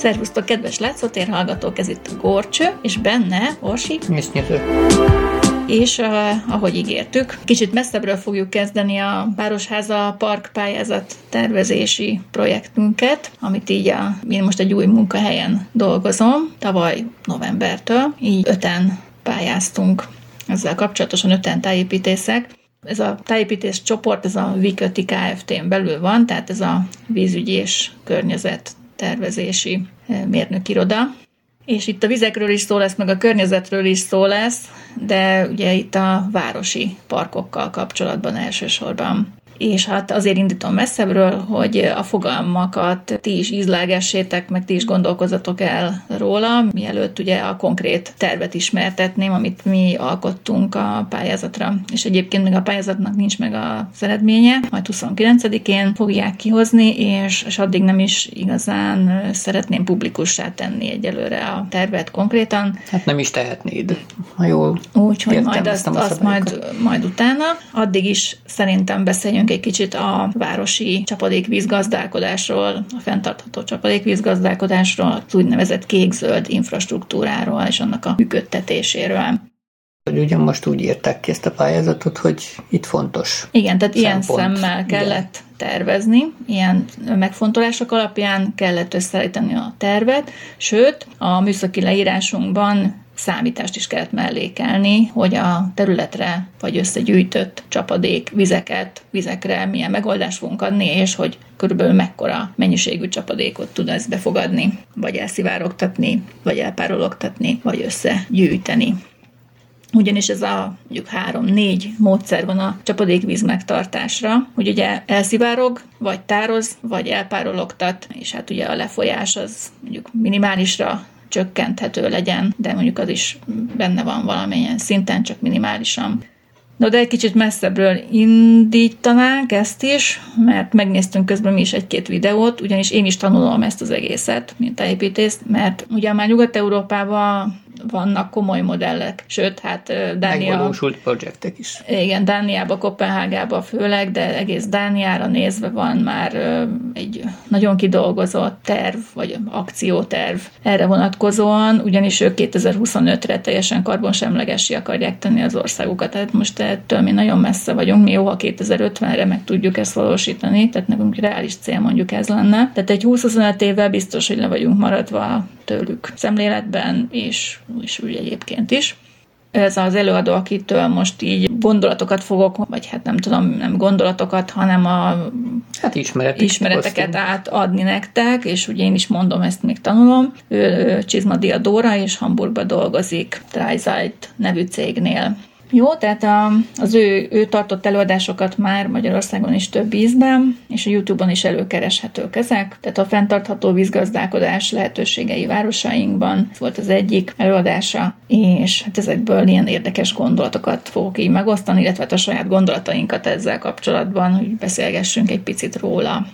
Szervusztok, kedves látszótér hallgatók, ez itt a Gorcső, és benne Orsi. Nyitő. És uh, ahogy ígértük, kicsit messzebbről fogjuk kezdeni a Városháza Park pályázat tervezési projektünket, amit így a, én most egy új munkahelyen dolgozom, tavaly novembertől, így öten pályáztunk ezzel kapcsolatosan öten tájépítészek, ez a tájépítés csoport, ez a Viköti Kft-n belül van, tehát ez a vízügyi és környezet tervezési eh, mérnökiroda. És itt a vizekről is szó lesz, meg a környezetről is szó lesz, de ugye itt a városi parkokkal kapcsolatban elsősorban és hát azért indítom messzebbről, hogy a fogalmakat ti is ízlágessétek, meg ti is gondolkozatok el róla, mielőtt ugye a konkrét tervet ismertetném, amit mi alkottunk a pályázatra. És egyébként még a pályázatnak nincs meg a eredménye, majd 29-én fogják kihozni, és, és addig nem is igazán szeretném publikussá tenni egyelőre a tervet konkrétan. Hát nem is tehetnéd, ha jól Úgyhogy majd azt, azt majd, majd utána. Addig is szerintem beszéljünk egy kicsit a városi csapadékvízgazdálkodásról, a fenntartható csapadékvízgazdálkodásról, az úgynevezett kék-zöld infrastruktúráról és annak a működtetéséről. Hogy ugye most úgy írták ki ezt a pályázatot, hogy itt fontos. Igen, tehát szempont. ilyen szemmel kellett Igen. tervezni, ilyen megfontolások alapján kellett összeállítani a tervet, sőt, a műszaki leírásunkban számítást is kellett mellékelni, hogy a területre vagy összegyűjtött csapadék vizeket, vizekre milyen megoldást fogunk adni, és hogy körülbelül mekkora mennyiségű csapadékot tud ez befogadni, vagy elszivárogtatni, vagy elpárologtatni, vagy összegyűjteni. Ugyanis ez a mondjuk három-négy módszer van a csapadékvíz megtartásra, hogy ugye elszivárog, vagy tároz, vagy elpárologtat, és hát ugye a lefolyás az mondjuk minimálisra csökkenthető legyen, de mondjuk az is benne van valamilyen szinten, csak minimálisan. No, de egy kicsit messzebbről indítanánk ezt is, mert megnéztünk közben mi is egy-két videót, ugyanis én is tanulom ezt az egészet, mint építész, mert ugye már Nyugat-Európában vannak komoly modellek, sőt, hát Dánia... Megvalósult projektek is. Igen, Dániába, Kopenhágába főleg, de egész Dániára nézve van már egy nagyon kidolgozott terv, vagy akcióterv erre vonatkozóan, ugyanis ők 2025-re teljesen karbonsemlegessé akarják tenni az országukat. Tehát most ettől mi nagyon messze vagyunk, mi jó, ha 2050-re meg tudjuk ezt valósítani, tehát nekünk reális cél mondjuk ez lenne. Tehát egy 20-25 évvel biztos, hogy le vagyunk maradva tőlük szemléletben, és, és úgy egyébként is. Ez az előadó, akitől most így gondolatokat fogok, vagy hát nem tudom, nem gondolatokat, hanem a hát ismeretek, ismereteket átadni nektek, és ugye én is mondom, ezt még tanulom. Ő, Csizmadia Dóra, és Hamburgba dolgozik, Dryzite nevű cégnél. Jó, tehát a, az ő, ő tartott előadásokat már Magyarországon is több ízben, és a YouTube-on is előkereshetők ezek. Tehát a fenntartható vízgazdálkodás lehetőségei városainkban volt az egyik előadása, és hát ezekből ilyen érdekes gondolatokat fogok így megosztani, illetve hát a saját gondolatainkat ezzel kapcsolatban, hogy beszélgessünk egy picit róla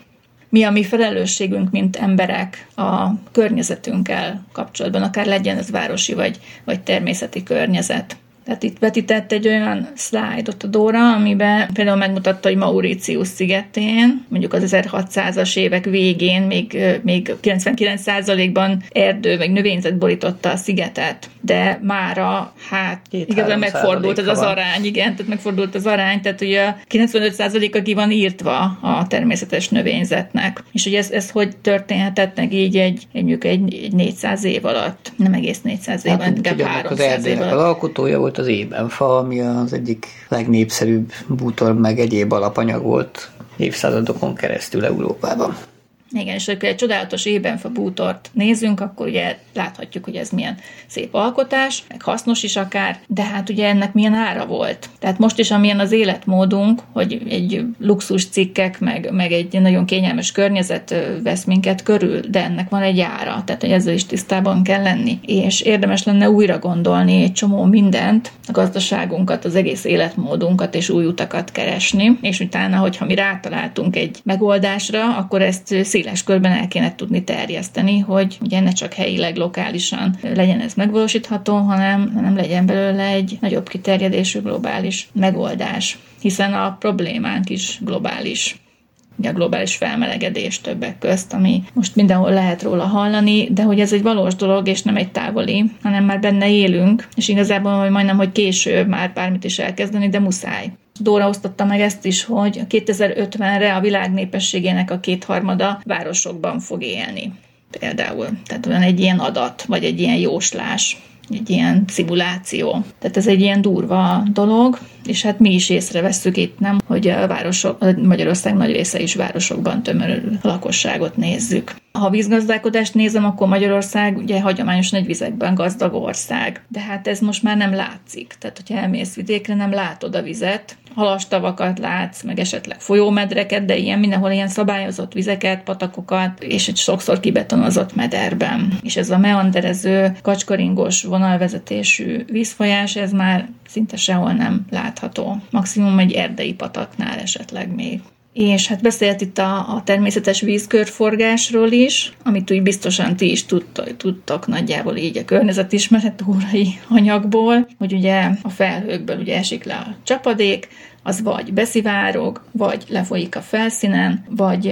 mi a mi felelősségünk, mint emberek a környezetünkkel kapcsolatban, akár legyen ez városi vagy, vagy természeti környezet. Tehát itt vetített egy olyan szlájdot a Dóra, amiben például megmutatta, hogy Mauritius szigetén, mondjuk az 1600-as évek végén még, még 99%-ban erdő vagy növényzet borította a szigetet, de mára hát igazán megfordult ez az arány, igen, tehát megfordult az arány, tehát ugye 95%-a ki van írtva a természetes növényzetnek. És hogy ez, ez hogy történhetett meg így egy, egy, egy, egy 400 év alatt, nem egész 400 év, hát, inkább 300 év alatt. Az alkotója volt volt az ébenfa, ami az egyik legnépszerűbb bútor meg egyéb alapanyag volt évszázadokon keresztül Európában. Igen, és hogyha egy csodálatos ébenfa bútort nézünk, akkor ugye láthatjuk, hogy ez milyen szép alkotás, meg hasznos is akár, de hát ugye ennek milyen ára volt. Tehát most is amilyen az életmódunk, hogy egy luxus cikkek, meg, meg egy nagyon kényelmes környezet vesz minket körül, de ennek van egy ára, tehát hogy ezzel is tisztában kell lenni. És érdemes lenne újra gondolni egy csomó mindent, a gazdaságunkat, az egész életmódunkat és új utakat keresni, és utána, hogyha mi rátaláltunk egy megoldásra, akkor ezt széles körben el kéne tudni terjeszteni, hogy ugye ne csak helyileg, lokálisan legyen ez megvalósítható, hanem, hanem legyen belőle egy nagyobb kiterjedésű globális megoldás, hiszen a problémánk is globális. a globális felmelegedés többek közt, ami most mindenhol lehet róla hallani, de hogy ez egy valós dolog, és nem egy távoli, hanem már benne élünk, és igazából hogy majdnem, hogy késő már bármit is elkezdeni, de muszáj. Dóra osztotta meg ezt is, hogy 2050-re a világ népességének a kétharmada városokban fog élni. Például. Tehát van egy ilyen adat, vagy egy ilyen jóslás egy ilyen szimuláció. Tehát ez egy ilyen durva dolog, és hát mi is észrevesszük itt, nem, hogy a városok, Magyarország nagy része is városokban tömörülő lakosságot nézzük. Ha vízgazdálkodást nézem, akkor Magyarország ugye hagyományosan egy gazdag ország. De hát ez most már nem látszik. Tehát, hogyha elmész vidékre, nem látod a vizet, halastavakat látsz, meg esetleg folyómedreket, de ilyen mindenhol ilyen szabályozott vizeket, patakokat, és egy sokszor kibetonozott mederben. És ez a meanderező, kacskaringos vonalvezetésű vízfolyás, ez már szinte sehol nem látható. Maximum egy erdei pataknál esetleg még. És hát beszélt itt a, a természetes vízkörforgásról is, amit úgy biztosan ti is tudtok, tudtok nagyjából így a környezetismeret órai anyagból, hogy ugye a felhőkből ugye esik le a csapadék, az vagy beszivárog, vagy lefolyik a felszínen, vagy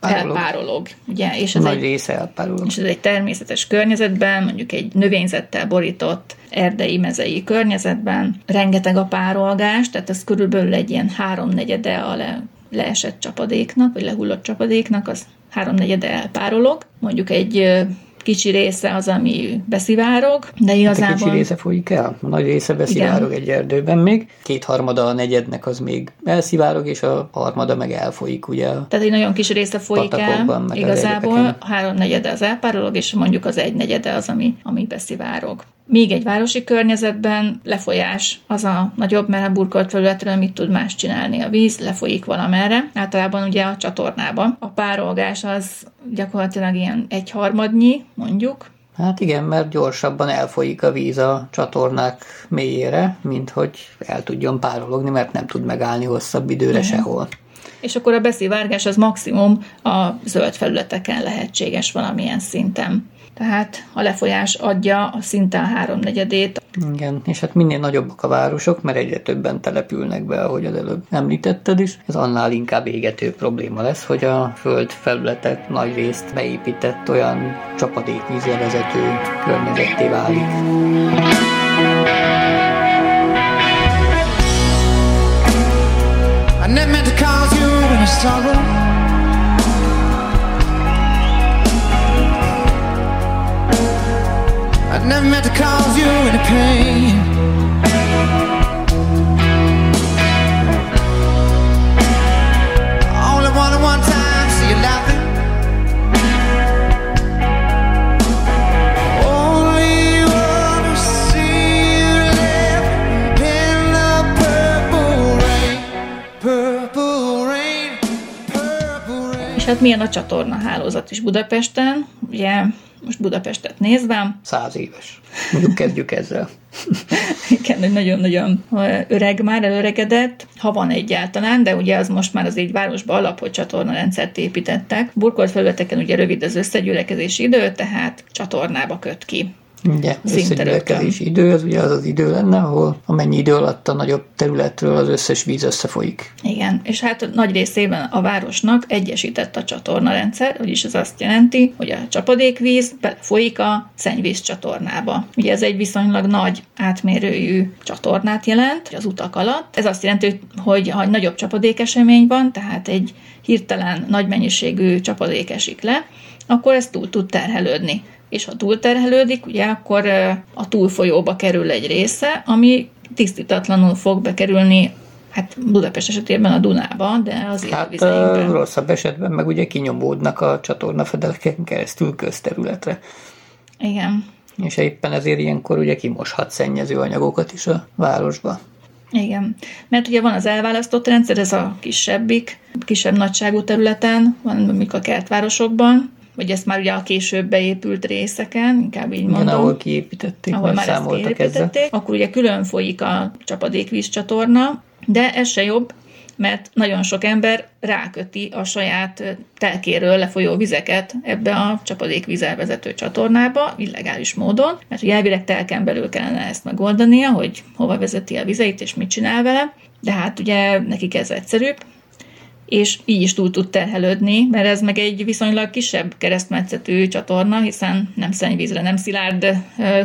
párolog. elpárolog. Ugye? És ez Nagy egy, része elpárolog. És ez egy természetes környezetben, mondjuk egy növényzettel borított erdei, mezei környezetben rengeteg a párolgás, tehát ez körülbelül egy ilyen háromnegyede a le, leesett csapadéknak, vagy lehullott csapadéknak, az háromnegyede elpárolog. Mondjuk egy kicsi része az, ami beszivárog, de igazából... Hát a kicsi része folyik el, a nagy része beszivárog Igen. egy erdőben még. Kétharmada a negyednek az még elszivárog, és a harmada meg elfolyik, ugye? Tehát egy nagyon kis része folyik el, igazából, a háromnegyede az elpárolog, és mondjuk az egynegyede az, ami, ami beszivárog. Még egy városi környezetben lefolyás az a nagyobb, mert a burkolt felületről mit tud más csinálni a víz, lefolyik valamerre, általában ugye a csatornába. A párolgás az gyakorlatilag ilyen egyharmadnyi, mondjuk, Hát igen, mert gyorsabban elfolyik a víz a csatornák mélyére, mint hogy el tudjon párologni, mert nem tud megállni hosszabb időre igen. sehol. És akkor a beszivárgás az maximum a zöld felületeken lehetséges valamilyen szinten tehát a lefolyás adja a szinten háromnegyedét. Igen, és hát minél nagyobbak a városok, mert egyre többen települnek be, ahogy az előbb említetted is, ez annál inkább égető probléma lesz, hogy a föld felületek nagy részt beépített olyan csapadékvízre vezető környezetté válik. I never meant to cause you any sorrow never meant to cause you any pain. Only wanted one time, see you laughing. És hát milyen a csatorna hálózat is Budapesten, ugye most Budapestet nézve. Száz éves. Mondjuk kezdjük ezzel. Igen, nagyon-nagyon öreg már, előregedett, ha van egyáltalán, de ugye az most már az így városba alapot csatornarendszert építettek. Burkolt felületeken ugye rövid az összegyülekezési idő, tehát csatornába köt ki. Ugye, összegyűlölkedési idő, az ugye az az idő lenne, ahol amennyi idő alatt a nagyobb területről az összes víz összefolyik. Igen, és hát nagy részében a városnak egyesített a csatornarendszer, vagyis ez azt jelenti, hogy a csapadékvíz belefolyik a szennyvíz csatornába. Ugye ez egy viszonylag nagy átmérőjű csatornát jelent az utak alatt. Ez azt jelenti, hogy ha egy nagyobb csapadékesemény van, tehát egy hirtelen nagy mennyiségű csapadék esik le, akkor ez túl tud terhelődni és ha túlterhelődik, ugye akkor a túlfolyóba kerül egy része, ami tisztítatlanul fog bekerülni Hát Budapest esetében a Dunába, de az hát, rosszabb esetben meg ugye kinyomódnak a csatornafedeleken keresztül közterületre. Igen. És éppen ezért ilyenkor ugye kimoshat szennyező anyagokat is a városba. Igen, mert ugye van az elválasztott rendszer, ez a kisebbik, kisebb nagyságú területen, van mondjuk a kertvárosokban, vagy ezt már ugye a később beépült részeken, inkább így mondom. Igen, ahol kiépítették, ahol már ezt kiépítették, akkor ugye külön folyik a csapadékvízcsatorna, de ez se jobb, mert nagyon sok ember ráköti a saját telkéről lefolyó vizeket ebbe a csapadékvízzel vezető csatornába, illegális módon, mert ugye elvileg telken belül kellene ezt megoldania, hogy hova vezeti a vizeit és mit csinál vele, de hát ugye nekik ez egyszerűbb, és így is túl tud terhelődni, mert ez meg egy viszonylag kisebb keresztmetszetű csatorna, hiszen nem szennyvízre, nem szilárd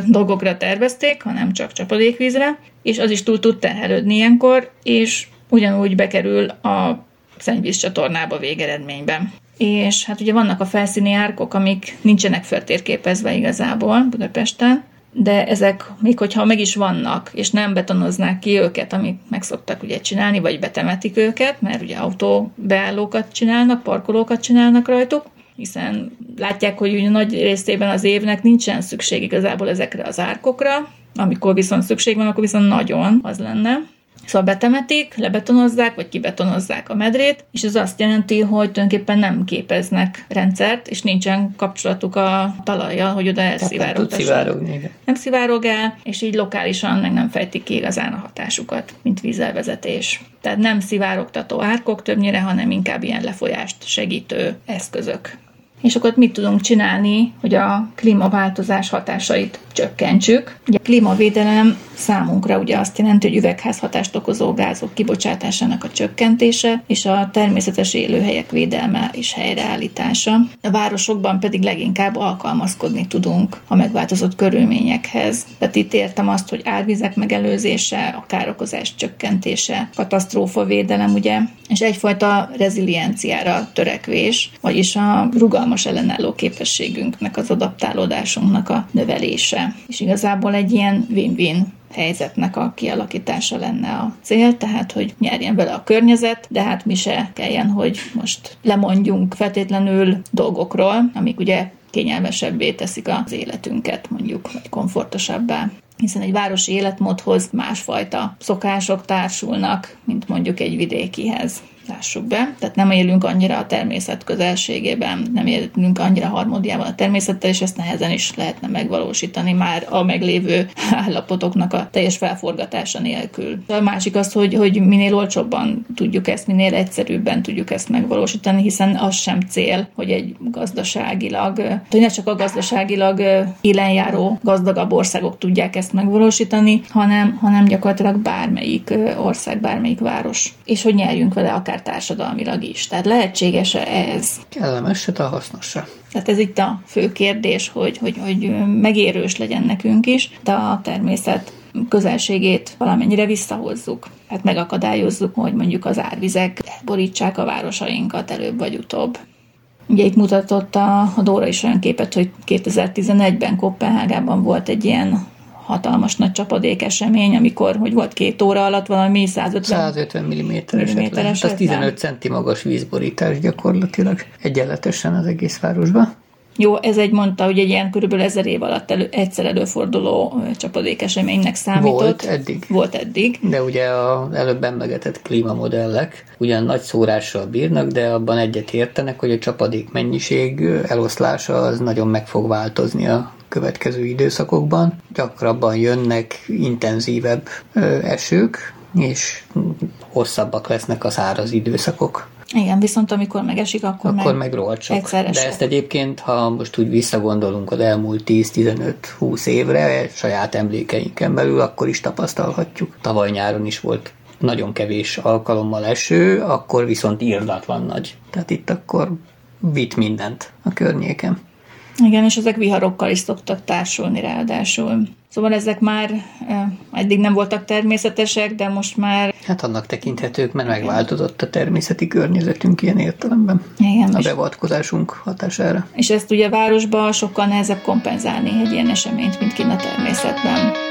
dolgokra tervezték, hanem csak csapadékvízre, és az is túl tud terhelődni ilyenkor, és ugyanúgy bekerül a szennyvíz csatornába végeredményben. És hát ugye vannak a felszíni árkok, amik nincsenek feltérképezve igazából Budapesten, de ezek, még hogyha meg is vannak, és nem betonoznák ki őket, amit meg szoktak ugye csinálni, vagy betemetik őket, mert ugye autóbeállókat csinálnak, parkolókat csinálnak rajtuk, hiszen látják, hogy ugye nagy részében az évnek nincsen szükség igazából ezekre az árkokra, amikor viszont szükség van, akkor viszont nagyon az lenne. Szóval betemetik, lebetonozzák, vagy kibetonozzák a medrét, és ez azt jelenti, hogy tulajdonképpen nem képeznek rendszert, és nincsen kapcsolatuk a talajjal, hogy oda elszivárogtassanak. Nem szivárog el, és így lokálisan meg nem fejtik ki igazán a hatásukat, mint vízelvezetés. Tehát nem szivárogtató árkok többnyire, hanem inkább ilyen lefolyást segítő eszközök. És akkor mit tudunk csinálni, hogy a klímaváltozás hatásait csökkentsük. Ugye a klímavédelem számunkra ugye azt jelenti, hogy üvegházhatást okozó gázok kibocsátásának a csökkentése és a természetes élőhelyek védelme és helyreállítása. A városokban pedig leginkább alkalmazkodni tudunk a megváltozott körülményekhez. Tehát itt értem azt, hogy árvizek megelőzése, a károkozás csökkentése, katasztrófa védelem, ugye, és egyfajta rezilienciára törekvés, vagyis a rugalmas ellenálló képességünknek, az adaptálódásunknak a növelése és igazából egy ilyen win-win helyzetnek a kialakítása lenne a cél, tehát hogy nyerjen bele a környezet, de hát mi se kelljen, hogy most lemondjunk feltétlenül dolgokról, amik ugye kényelmesebbé teszik az életünket, mondjuk, vagy komfortosabbá. Hiszen egy városi életmódhoz másfajta szokások társulnak, mint mondjuk egy vidékihez lássuk be. Tehát nem élünk annyira a természet közelségében, nem élünk annyira harmódiában a természettel, és ezt nehezen is lehetne megvalósítani már a meglévő állapotoknak a teljes felforgatása nélkül. A másik az, hogy, hogy minél olcsóbban tudjuk ezt, minél egyszerűbben tudjuk ezt megvalósítani, hiszen az sem cél, hogy egy gazdaságilag, hogy ne csak a gazdaságilag élenjáró gazdagabb országok tudják ezt megvalósítani, hanem, hanem gyakorlatilag bármelyik ország, bármelyik város. És hogy nyerjünk vele akár akár társadalmilag is. Tehát lehetséges-e ez? Kellemes se, a hasznos se. Tehát ez itt a fő kérdés, hogy, hogy, hogy megérős legyen nekünk is, de a természet közelségét valamennyire visszahozzuk. Hát megakadályozzuk, hogy mondjuk az árvizek borítsák a városainkat előbb vagy utóbb. Ugye itt mutatott a, a Dóra is olyan képet, hogy 2011-ben Kopenhágában volt egy ilyen hatalmas nagy csapadék esemény, amikor, hogy volt két óra alatt valami 150, 150 mm-es mm Ez 15 centi magas vízborítás gyakorlatilag egyenletesen az egész városban. Jó, ez egy mondta, hogy egy ilyen körülbelül ezer év alatt elő, egyszer előforduló csapadékeseménynek számított. Volt eddig. Volt eddig. De ugye az előbb emlegetett klímamodellek ugyan nagy szórással bírnak, de abban egyet értenek, hogy a csapadék mennyiség eloszlása az nagyon meg fog változni a következő időszakokban. Gyakrabban jönnek intenzívebb esők, és hosszabbak lesznek a száraz időszakok. Igen, viszont amikor megesik, akkor, akkor meg, meg sok. De ezt egyébként, ha most úgy visszagondolunk az elmúlt 10-15-20 évre, saját emlékeinken belül, akkor is tapasztalhatjuk. Tavaly nyáron is volt nagyon kevés alkalommal eső, akkor viszont írdatlan nagy. Tehát itt akkor vitt mindent a környéken. Igen, és ezek viharokkal is szoktak társulni ráadásul. Szóval ezek már eddig nem voltak természetesek, de most már... Hát annak tekinthetők, mert megváltozott a természeti környezetünk ilyen értelemben. Igen, a beavatkozásunk hatására. És ezt ugye a városban sokkal nehezebb kompenzálni egy ilyen eseményt, mint kint a természetben.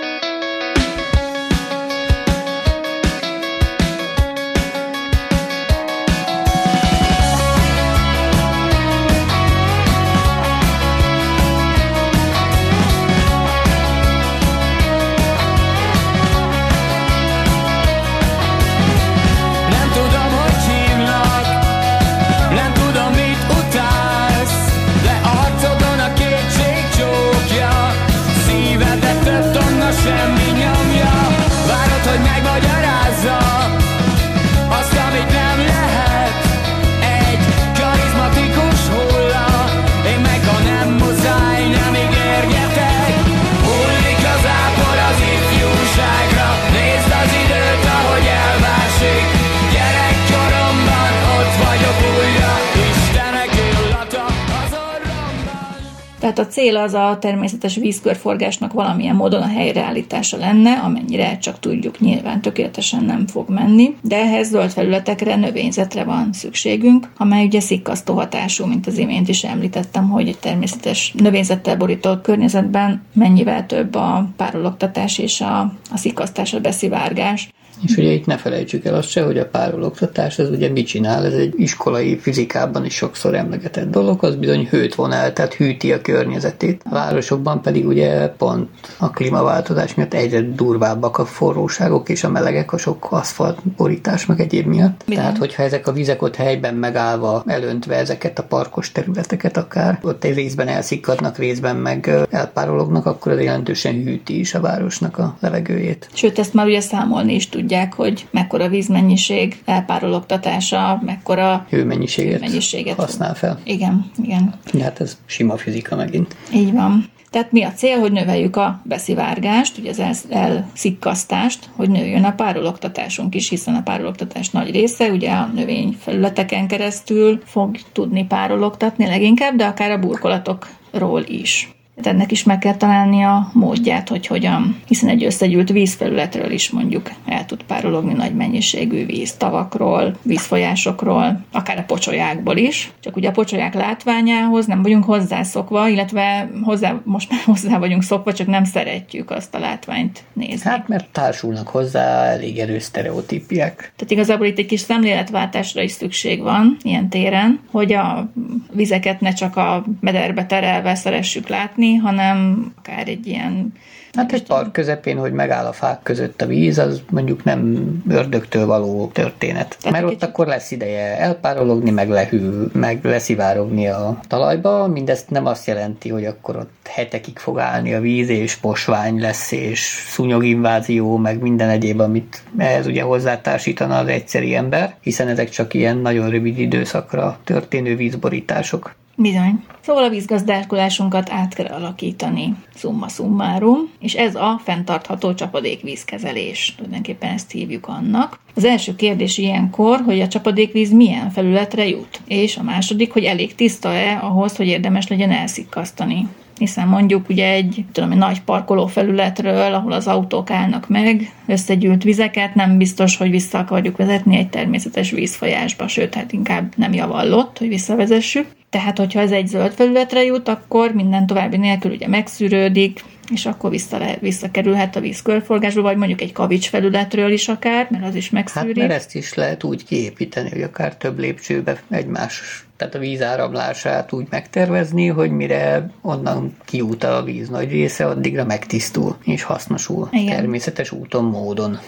Tehát a cél az a természetes vízkörforgásnak valamilyen módon a helyreállítása lenne, amennyire csak tudjuk, nyilván tökéletesen nem fog menni, de ehhez zöld felületekre, növényzetre van szükségünk, amely ugye szikkasztó hatású, mint az imént is említettem, hogy egy természetes növényzettel borított környezetben mennyivel több a párologtatás és a, a szikkasztás, a beszivárgás. És ugye itt ne felejtsük el azt se, hogy a párologtatás az ugye mit csinál, ez egy iskolai fizikában is sokszor emlegetett dolog, az bizony hőt von el, tehát hűti a környezetét. A városokban pedig ugye pont a klímaváltozás miatt egyre durvábbak a forróságok és a melegek, a sok aszfaltborítás meg egyéb miatt. Bizony. Tehát, hogyha ezek a vizek ott helyben megállva, elöntve ezeket a parkos területeket akár, ott egy részben elszikadnak, részben meg elpárolognak, akkor ez jelentősen hűti is a városnak a levegőjét. Sőt, ezt már ugye számolni is tudják, hogy mekkora vízmennyiség, elpárologtatása, mekkora Hőmennyiséget, Hőmennyiséget. használ fel. Igen, igen. Hát ez sima fizika megint. Így van. Tehát mi a cél, hogy növeljük a beszivárgást, ugye az el- elszikkasztást, hogy nőjön a párologtatásunk is, hiszen a párologtatás nagy része ugye a növényfelületeken keresztül fog tudni párologtatni leginkább, de akár a burkolatokról is. Tehát ennek is meg kell találni a módját, hogy hogyan, hiszen egy összegyűlt vízfelületről is mondjuk el tud párologni nagy mennyiségű víz tavakról, vízfolyásokról, akár a pocsolyákból is. Csak ugye a pocsolyák látványához nem vagyunk hozzászokva, illetve hozzá, most már hozzá vagyunk szokva, csak nem szeretjük azt a látványt nézni. Hát mert társulnak hozzá elég erős sztereotípiák. Tehát igazából itt egy kis szemléletváltásra is szükség van ilyen téren, hogy a vizeket ne csak a mederbe terelve szeressük látni, hanem akár egy ilyen Hát egy park közepén, hogy megáll a fák között a víz, az mondjuk nem ördögtől való történet. Tehát Mert egy ott akkor lesz ideje elpárologni, meg lehűl, meg leszivárogni a talajba. Mindezt nem azt jelenti, hogy akkor ott hetekig fog állni a víz, és posvány lesz, és szúnyoginvázió, meg minden egyéb, amit ehhez ugye hozzátársítana az egyszeri ember, hiszen ezek csak ilyen nagyon rövid időszakra történő vízborítások. Bizony. Szóval a vízgazdálkodásunkat át kell alakítani, summa summarum, és ez a fenntartható csapadékvízkezelés. Tulajdonképpen ezt hívjuk annak. Az első kérdés ilyenkor, hogy a csapadékvíz milyen felületre jut, és a második, hogy elég tiszta-e ahhoz, hogy érdemes legyen elszikkasztani hiszen mondjuk ugye egy, tudom, egy nagy parkoló felületről, ahol az autók állnak meg, összegyűlt vizeket, nem biztos, hogy vissza akarjuk vezetni egy természetes vízfolyásba, sőt, hát inkább nem javallott, hogy visszavezessük. Tehát, hogyha ez egy zöld felületre jut, akkor minden további nélkül ugye megszűrődik, és akkor vissza le, visszakerülhet a víz körforgásba, vagy mondjuk egy kavics felületről is akár, mert az is Hát megszűri. mert ezt is lehet úgy kiépíteni, hogy akár több lépcsőbe egymás, tehát a víz áramlását úgy megtervezni, hogy mire onnan kiút a víz nagy része, addigra megtisztul és hasznosul Igen. természetes úton, módon.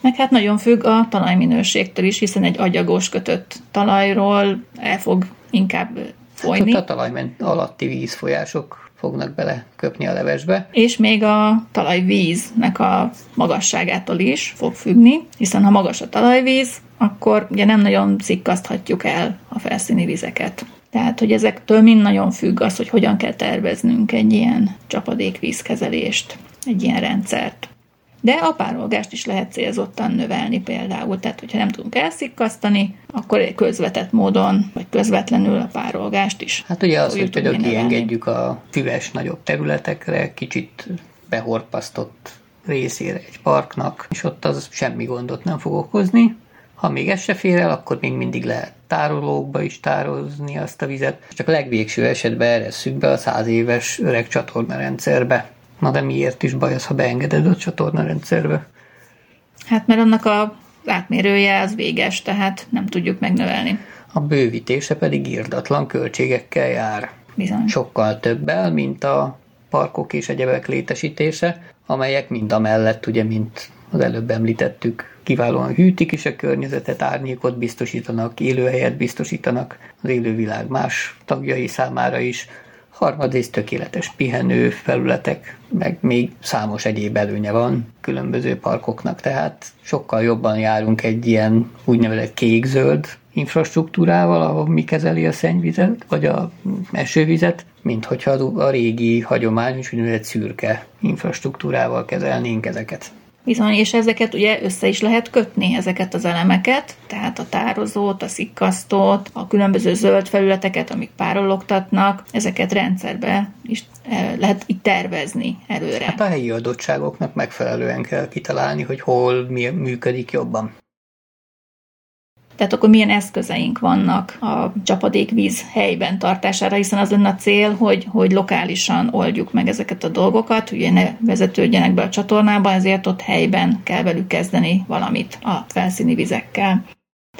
Meg hát nagyon függ a talajminőségtől is, hiszen egy agyagos kötött talajról el fog inkább folyni. Ott a talajment alatti vízfolyások fognak bele köpni a levesbe. és még a talajvíznek a magasságától is fog függni, hiszen ha magas a talajvíz, akkor ugye nem nagyon szikkaszthatjuk el a felszíni vizeket. Tehát, hogy ezektől mind nagyon függ az, hogy hogyan kell terveznünk egy ilyen csapadékvízkezelést, egy ilyen rendszert. De a párolgást is lehet célzottan növelni például, tehát hogyha nem tudunk elszikkasztani, akkor egy közvetett módon, vagy közvetlenül a párolgást is. Hát ugye az, hogy például kiengedjük a füves nagyobb területekre, kicsit behorpasztott részére egy parknak, és ott az semmi gondot nem fog okozni. Ha még ez se fér el, akkor még mindig lehet tárolókba is tározni azt a vizet. Csak a legvégső esetben eresszük be a száz éves öreg csatornarendszerbe. Na de miért is baj az, ha beengeded a csatornarendszerbe? Hát mert annak a átmérője az véges, tehát nem tudjuk megnövelni. A bővítése pedig írdatlan költségekkel jár. Bizony. sokkal többel, mint a parkok és egyebek létesítése, amelyek mind a mellett, ugye, mint az előbb említettük, kiválóan hűtik is a környezetet, árnyékot biztosítanak, élőhelyet biztosítanak az élővilág más tagjai számára is, harmadrészt tökéletes pihenő felületek, meg még számos egyéb előnye van különböző parkoknak, tehát sokkal jobban járunk egy ilyen úgynevezett kék-zöld infrastruktúrával, ahol mi kezeli a szennyvizet, vagy a esővizet, mint hogyha a régi hagyományos úgynevezett szürke infrastruktúrával kezelnénk ezeket. Bizony, és ezeket ugye össze is lehet kötni, ezeket az elemeket, tehát a tározót, a szikkasztót, a különböző zöld felületeket, amik párologtatnak, ezeket rendszerbe is eh, lehet itt tervezni előre. Hát a helyi adottságoknak megfelelően kell kitalálni, hogy hol mi működik jobban. Tehát akkor milyen eszközeink vannak a csapadékvíz helyben tartására, hiszen az lenne a cél, hogy, hogy lokálisan oldjuk meg ezeket a dolgokat, ugye ne vezetődjenek be a csatornába, ezért ott helyben kell velük kezdeni valamit a felszíni vizekkel.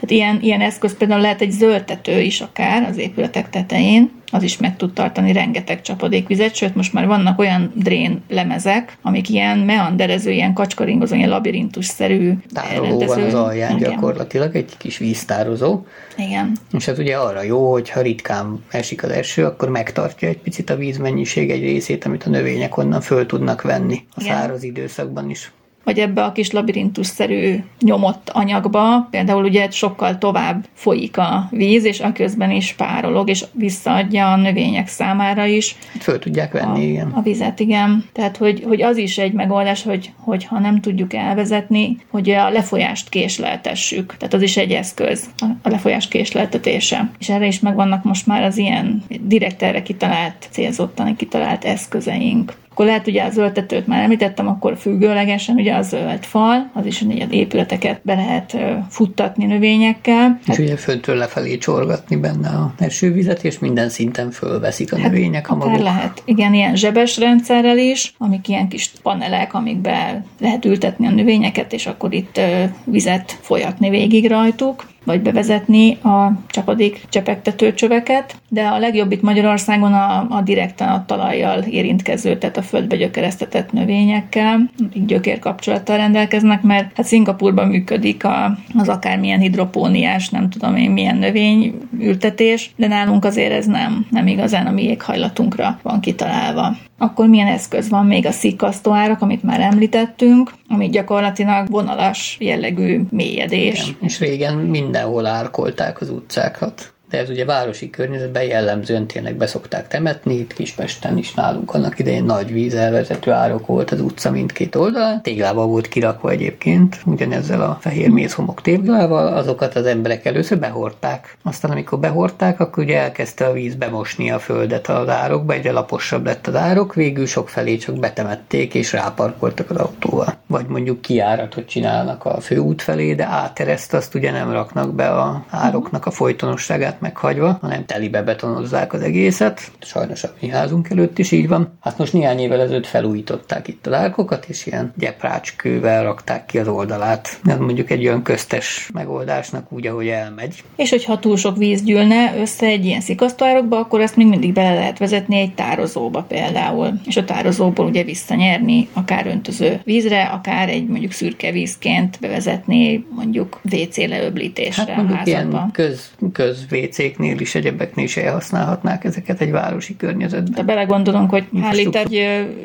Tehát ilyen, ilyen eszköz például lehet egy zöldtető is akár az épületek tetején, az is meg tud tartani rengeteg csapadékvizet, sőt most már vannak olyan drén lemezek, amik ilyen meanderező, ilyen kacskaringozó, ilyen labirintus-szerű Tároló van az alján Igen. gyakorlatilag, egy kis víztározó, Igen. és ez ugye arra jó, hogy ha ritkán esik az eső, akkor megtartja egy picit a vízmennyiség egy részét, amit a növények onnan föl tudnak venni a Igen. száraz időszakban is. Vagy ebbe a kis labirintusszerű nyomott anyagba, például ugye sokkal tovább folyik a víz, és aközben is párolog, és visszaadja a növények számára is Föl tudják venni, a, igen. a vizet, igen. Tehát, hogy, hogy az is egy megoldás, hogy, hogy ha nem tudjuk elvezetni, hogy a lefolyást késleltessük. Tehát az is egy eszköz, a, lefolyás késleltetése. És erre is megvannak most már az ilyen direkt erre kitalált, célzottan kitalált eszközeink. Akkor lehet ugye az zöldtetőt már említettem, akkor függőlegesen ugye a zöld fal, az is ugye épületeket be lehet futtatni növényekkel. És ugye föntről lefelé csorgatni benne a esővizet, és minden szinten fölveszik a növények a maguk. lehet. Igen, ilyen zsebes rendszerrel is, amik ilyen kis panelek, amikbe lehet ültetni a növényeket, és akkor itt vizet folyatni végig rajtuk vagy bevezetni a csapadék csepegtető csöveket, de a legjobb itt Magyarországon a, a direkten a talajjal érintkező, tehát a földbe gyökeresztetett növényekkel, akik gyökérkapcsolattal rendelkeznek, mert hát Szingapurban működik a, az akármilyen hidropóniás, nem tudom én milyen növényültetés, de nálunk azért ez nem, nem igazán a mi éghajlatunkra van kitalálva. Akkor milyen eszköz van még a szikkasztóárak, amit már említettünk, ami gyakorlatilag vonalas jellegű mélyedés. Igen. És régen mindenhol árkolták az utcákat. De ez ugye városi környezetben jellemzően tényleg beszokták temetni, itt Kispesten is nálunk annak idején nagy vízelvezető árok volt az utca mindkét oldalán. Téglával volt kirakva egyébként, ugyanezzel a fehér mézhomok téglával, azokat az emberek először behordták. Aztán amikor behordták, akkor ugye elkezdte a víz bemosni a földet az árokba, egyre laposabb lett az árok, végül sok felé csak betemették és ráparkoltak az autóval. Vagy mondjuk kiáratot csinálnak a főút felé, de átereszt azt ugye nem raknak be a ároknak a folytonosságát meghagyva, hanem telibe betonozzák az egészet. Sajnos a mi házunk előtt is így van. Hát most néhány évvel ezelőtt felújították itt a árkokat, és ilyen gyeprácskővel rakták ki az oldalát. Ez mondjuk egy olyan köztes megoldásnak úgy, ahogy elmegy. És hogyha túl sok víz gyűlne össze egy ilyen szikasztóárokba, akkor ezt még mindig bele lehet vezetni egy tározóba például. És a tározóból ugye visszanyerni akár öntöző vízre, akár egy mondjuk szürke vízként bevezetni mondjuk WC leöblítésre Hát a mondjuk házakba. ilyen köz, köz WC-knél is, egyebeknél is elhasználhatnák ezeket egy városi környezetben. De belegondolunk, hogy hány liter egy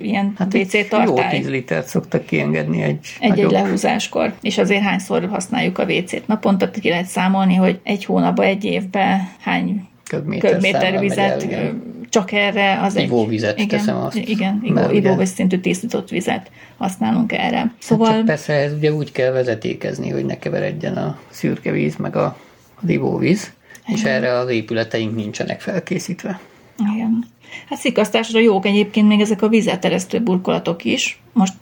ilyen Hát WC egy jó tartály 10 litert szoktak kiengedni egy, egy-egy nagyobb- lehúzáskor. És azért hányszor használjuk a WC-t naponta, ki lehet számolni, hogy egy hónapban, egy évben hány köbméter, köbméter vizet el, csak erre az egy... Ivóvizet igen, teszem azt. Igen, ivó, ivóvíz szintű tisztított vizet használunk erre. Hát Szóval csak persze ez ugye úgy kell vezetékezni, hogy ne keveredjen a szürke víz meg a, az ivóvíz, és erre az épületeink nincsenek felkészítve. Igen. Hát szikasztásra jók egyébként még ezek a vízelteresztő burkolatok is. Most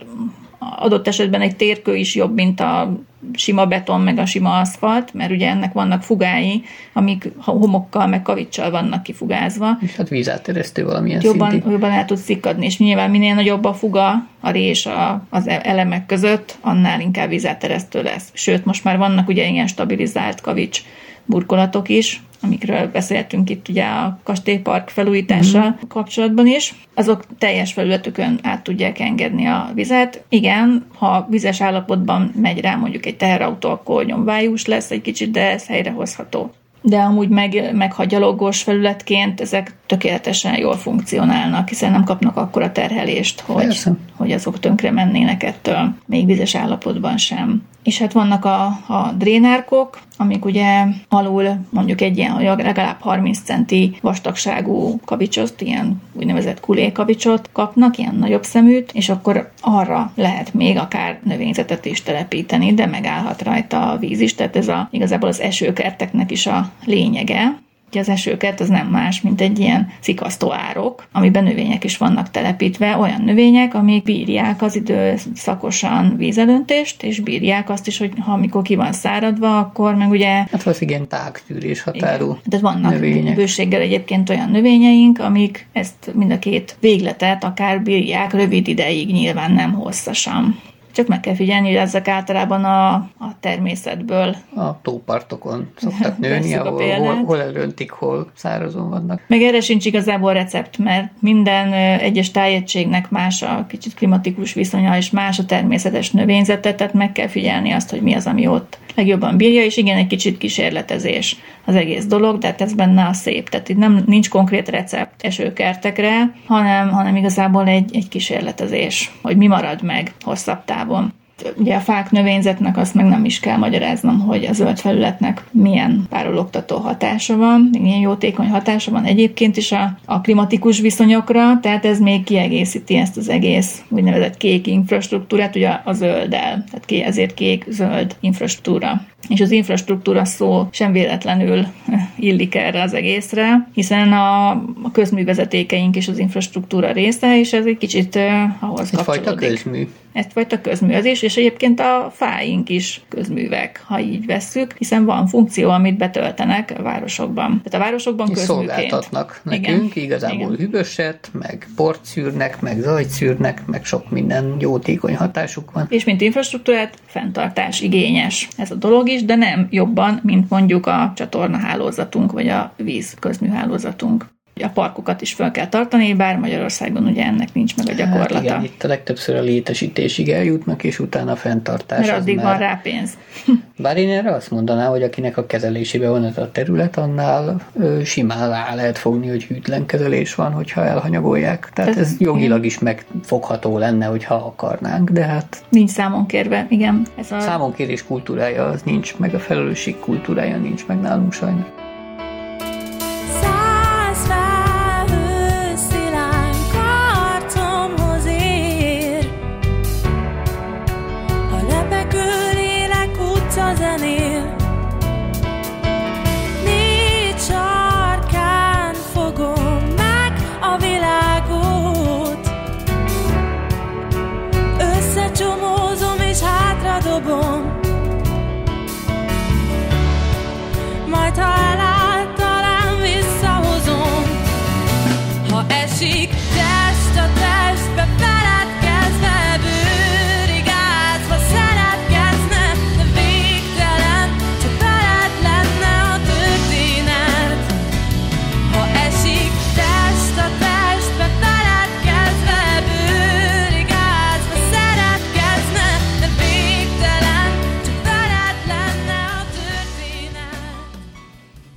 adott esetben egy térkő is jobb, mint a sima beton, meg a sima aszfalt, mert ugye ennek vannak fugái, amik homokkal, meg kavicsal vannak kifugázva. És hát vízátteresztő valamilyen Jobban, szintig. jobban el tud szikadni, és nyilván minél nagyobb a fuga, a rés a, az e- elemek között, annál inkább vízelteresztő lesz. Sőt, most már vannak ugye ilyen stabilizált kavics burkolatok is, amikről beszéltünk itt ugye a kastélypark felújítással mm. kapcsolatban is. Azok teljes felületükön át tudják engedni a vizet. Igen, ha vizes állapotban megy rá mondjuk egy teherautó, akkor nyomvájús lesz egy kicsit, de ez helyrehozható. De amúgy meg, meg ha gyalogos felületként ezek tökéletesen jól funkcionálnak, hiszen nem kapnak akkora terhelést, hogy, Persze. hogy azok tönkre mennének ettől, még vizes állapotban sem. És hát vannak a, a drénárkok, amik ugye alul mondjuk egy ilyen legalább 30 centi vastagságú kavicsot, ilyen úgynevezett kulékavicsot kapnak, ilyen nagyobb szeműt, és akkor arra lehet még akár növényzetet is telepíteni, de megállhat rajta a víz is, tehát ez a, igazából az esőkerteknek is a lényege, Ugye az esőkert az nem más, mint egy ilyen szikasztó árok, amiben növények is vannak telepítve, olyan növények, amik bírják az időszakosan vízelöntést, és bírják azt is, hogy ha amikor ki van száradva, akkor meg ugye... Hát az igen tágtűrés határú igen. Tehát vannak növények. bőséggel egyébként olyan növényeink, amik ezt mind a két végletet akár bírják rövid ideig, nyilván nem hosszasan. Csak meg kell figyelni, hogy ezek általában a, a természetből. A tópartokon szoktak nőni, ahol, hol, hol elöntik, hol szárazon vannak. Meg erre sincs igazából recept, mert minden egyes tájegységnek más a kicsit klimatikus viszonya, és más a természetes növényzete, tehát meg kell figyelni azt, hogy mi az, ami ott legjobban bírja, és igen, egy kicsit kísérletezés az egész dolog, de hát ez benne a szép. Tehát itt nem, nincs konkrét recept esőkertekre, hanem, hanem igazából egy, egy kísérletezés, hogy mi marad meg hosszabb távon. Ugye a fák növényzetnek azt meg nem is kell magyaráznom, hogy a zöld felületnek milyen párologtató hatása van, milyen jótékony hatása van egyébként is a, a klimatikus viszonyokra, tehát ez még kiegészíti ezt az egész úgynevezett kék infrastruktúrát, ugye a zölddel, tehát ki, ezért kék-zöld infrastruktúra. És az infrastruktúra szó sem véletlenül illik erre az egészre, hiszen a, a közművezetékeink is az infrastruktúra része, és ez egy kicsit uh, ahhoz Egyfajta kapcsolódik. közmű. Egyfajta közművezés, és egyébként a fáink is közművek, ha így vesszük, hiszen van funkció, amit betöltenek a városokban. Tehát a városokban És közműként. szolgáltatnak nekünk, Igen. igazából Igen. hűvöset, meg port szűrnek, meg zajt szűrnek, meg sok minden jótékony hatásuk van. És mint infrastruktúrát fenntartás igényes ez a dolog is, de nem jobban, mint mondjuk a csatornahálózatunk, vagy a víz közműhálózatunk. A parkokat is fel kell tartani, bár Magyarországon ugye ennek nincs meg a Hát gyakorlata. igen, itt a legtöbbször a létesítésig eljutnak, és utána a fenntartás. mert addig már- van rá pénz. Bár én erre azt mondanám, hogy akinek a kezelésébe van ez a terület, annál ö, simán rá lehet fogni, hogy hűtlen kezelés van, hogyha elhanyagolják. Tehát Ez- ez jogilag is megfogható lenne, hogyha akarnánk, de hát Nincs számon kérve, igen. Ez a számonkérés kultúrája az nincs, meg a felelősség kultúrája nincs meg nálunk sajnos.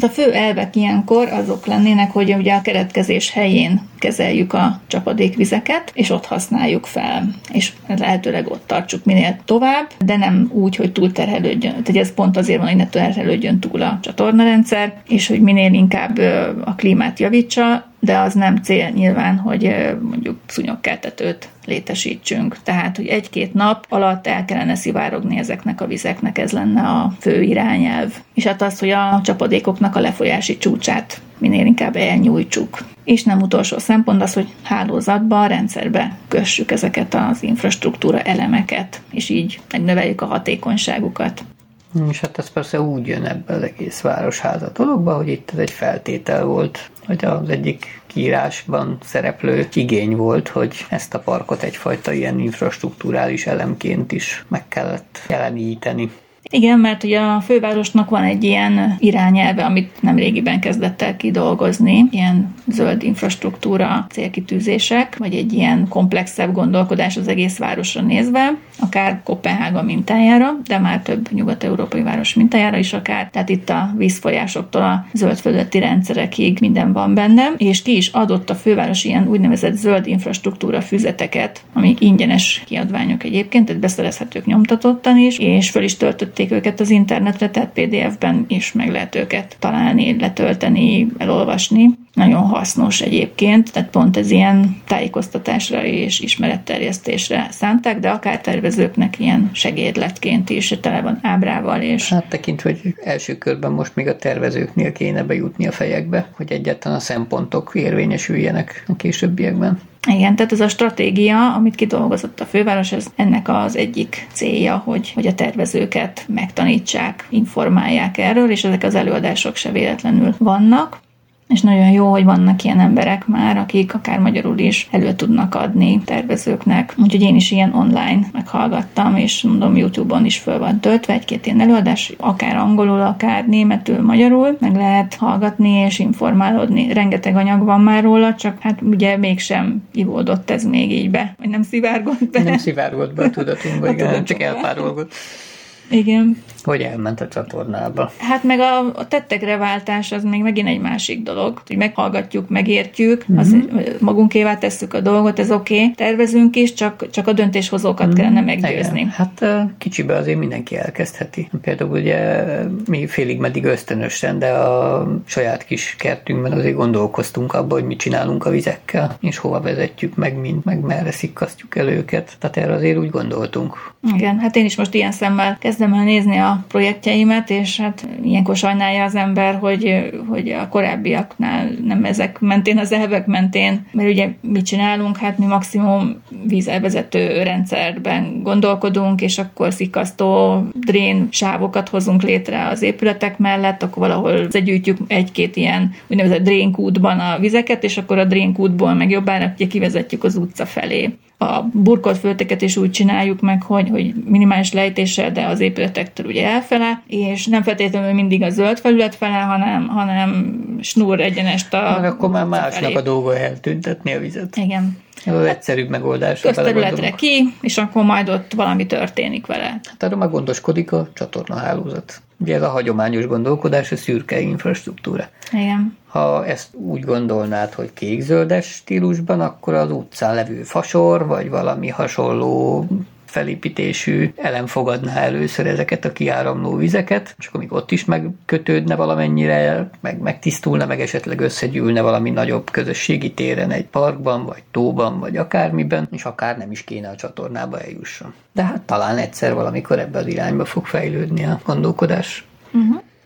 A fő elvek ilyenkor azok lennének, hogy ugye a keretkezés helyén kezeljük a csapadékvizeket, és ott használjuk fel, és lehetőleg ott tartsuk minél tovább, de nem úgy, hogy túlterhelődjön. Tehát ez pont azért van, hogy ne terhelődjön túl a csatornarendszer, és hogy minél inkább a klímát javítsa, de az nem cél nyilván, hogy mondjuk szúnyogkeltetőt létesítsünk. Tehát, hogy egy-két nap alatt el kellene szivárogni ezeknek a vizeknek, ez lenne a fő irányelv. És hát az, hogy a csapadékoknak a lefolyási csúcsát minél inkább elnyújtsuk. És nem utolsó szempont az, hogy hálózatba, rendszerbe kössük ezeket az infrastruktúra elemeket, és így megnöveljük a hatékonyságukat. És hát ez persze úgy jön ebbe az egész városháza dologba, hogy itt ez egy feltétel volt, hogy az egyik kiírásban szereplő igény volt, hogy ezt a parkot egyfajta ilyen infrastruktúrális elemként is meg kellett jeleníteni. Igen, mert ugye a fővárosnak van egy ilyen irányelve, amit nem régiben kezdett el kidolgozni, ilyen zöld infrastruktúra célkitűzések, vagy egy ilyen komplexebb gondolkodás az egész városra nézve, akár Kopenhága mintájára, de már több nyugat-európai város mintájára is akár. Tehát itt a vízfolyásoktól a zöldföldeti rendszerekig minden van benne, és ki is adott a főváros ilyen úgynevezett zöld infrastruktúra füzeteket, amik ingyenes kiadványok egyébként, tehát beszerezhetők nyomtatottan is, és föl is töltött tették őket az internetre, tehát PDF-ben is meg lehet őket találni, letölteni, elolvasni. Nagyon hasznos egyébként, tehát pont ez ilyen tájékoztatásra és ismeretterjesztésre szánták, de akár tervezőknek ilyen segédletként is tele van ábrával és Hát tekintve, hogy első körben most még a tervezőknél kéne bejutni a fejekbe, hogy egyáltalán a szempontok érvényesüljenek a későbbiekben. Igen, tehát ez a stratégia, amit kidolgozott a főváros, ez ennek az egyik célja, hogy, hogy a tervezőket megtanítsák, informálják erről, és ezek az előadások se véletlenül vannak. És nagyon jó, hogy vannak ilyen emberek már, akik akár magyarul is elő tudnak adni tervezőknek. Úgyhogy én is ilyen online meghallgattam, és mondom, YouTube-on is föl van töltve egy-két ilyen előadás, akár angolul, akár németül, magyarul, meg lehet hallgatni és informálódni. Rengeteg anyag van már róla, csak hát ugye mégsem ivódott ez még így be, vagy nem szivárgott be. Nem szivárgott be a tudatunkba, igen, hanem csak tudatunkba. elpárolgott. Igen. Hogy elment a csatornába. Hát meg a, a tettekre váltás az még megint egy másik dolog, hogy meghallgatjuk, megértjük, mm-hmm. az, magunkévá tesszük a dolgot, ez oké, okay. tervezünk is, csak, csak a döntéshozókat mm-hmm. kellene meggyőzni. Igen. Hát kicsibe azért mindenki elkezdheti. Például ugye mi félig meddig ösztönösen, de a saját kis kertünkben azért gondolkoztunk abban, hogy mit csinálunk a vizekkel, és hova vezetjük meg, mint, meg merre szikkasztjuk el őket. Tehát erre azért úgy gondoltunk. Igen, hát én is most ilyen szemmel kezdem el nézni a projektjeimet, és hát ilyenkor sajnálja az ember, hogy, hogy a korábbiaknál nem ezek mentén, az elvek mentén, mert ugye mit csinálunk, hát mi maximum vízelvezető rendszerben gondolkodunk, és akkor szikasztó drén sávokat hozunk létre az épületek mellett, akkor valahol összegyűjtjük egy-két ilyen úgynevezett drénkútban a vizeket, és akkor a drénkútból meg jobbára ugye kivezetjük az utca felé a burkolt földeket is úgy csináljuk meg, hogy, hogy minimális lejtéssel, de az épületektől ugye elfele, és nem feltétlenül mindig a zöld felület fele, hanem, hanem snúr egyenest a Meg akkor már másnak felé. a dolga eltüntetni a vizet. Igen. Ez az egyszerűbb megoldás. Közterületre ki, és akkor majd ott valami történik vele. Hát arra már gondoskodik a csatornahálózat. Ugye ez a hagyományos gondolkodás, a szürke infrastruktúra. Igen. Ha ezt úgy gondolnád, hogy kék-zöldes stílusban, akkor az utcán levő fasor, vagy valami hasonló felépítésű elem fogadná először ezeket a kiáramló vizeket, és akkor még ott is megkötődne valamennyire, meg megtisztulna, meg esetleg összegyűlne valami nagyobb közösségi téren egy parkban, vagy tóban, vagy akármiben, és akár nem is kéne a csatornába eljusson. De hát talán egyszer valamikor ebbe az irányba fog fejlődni a gondolkodás.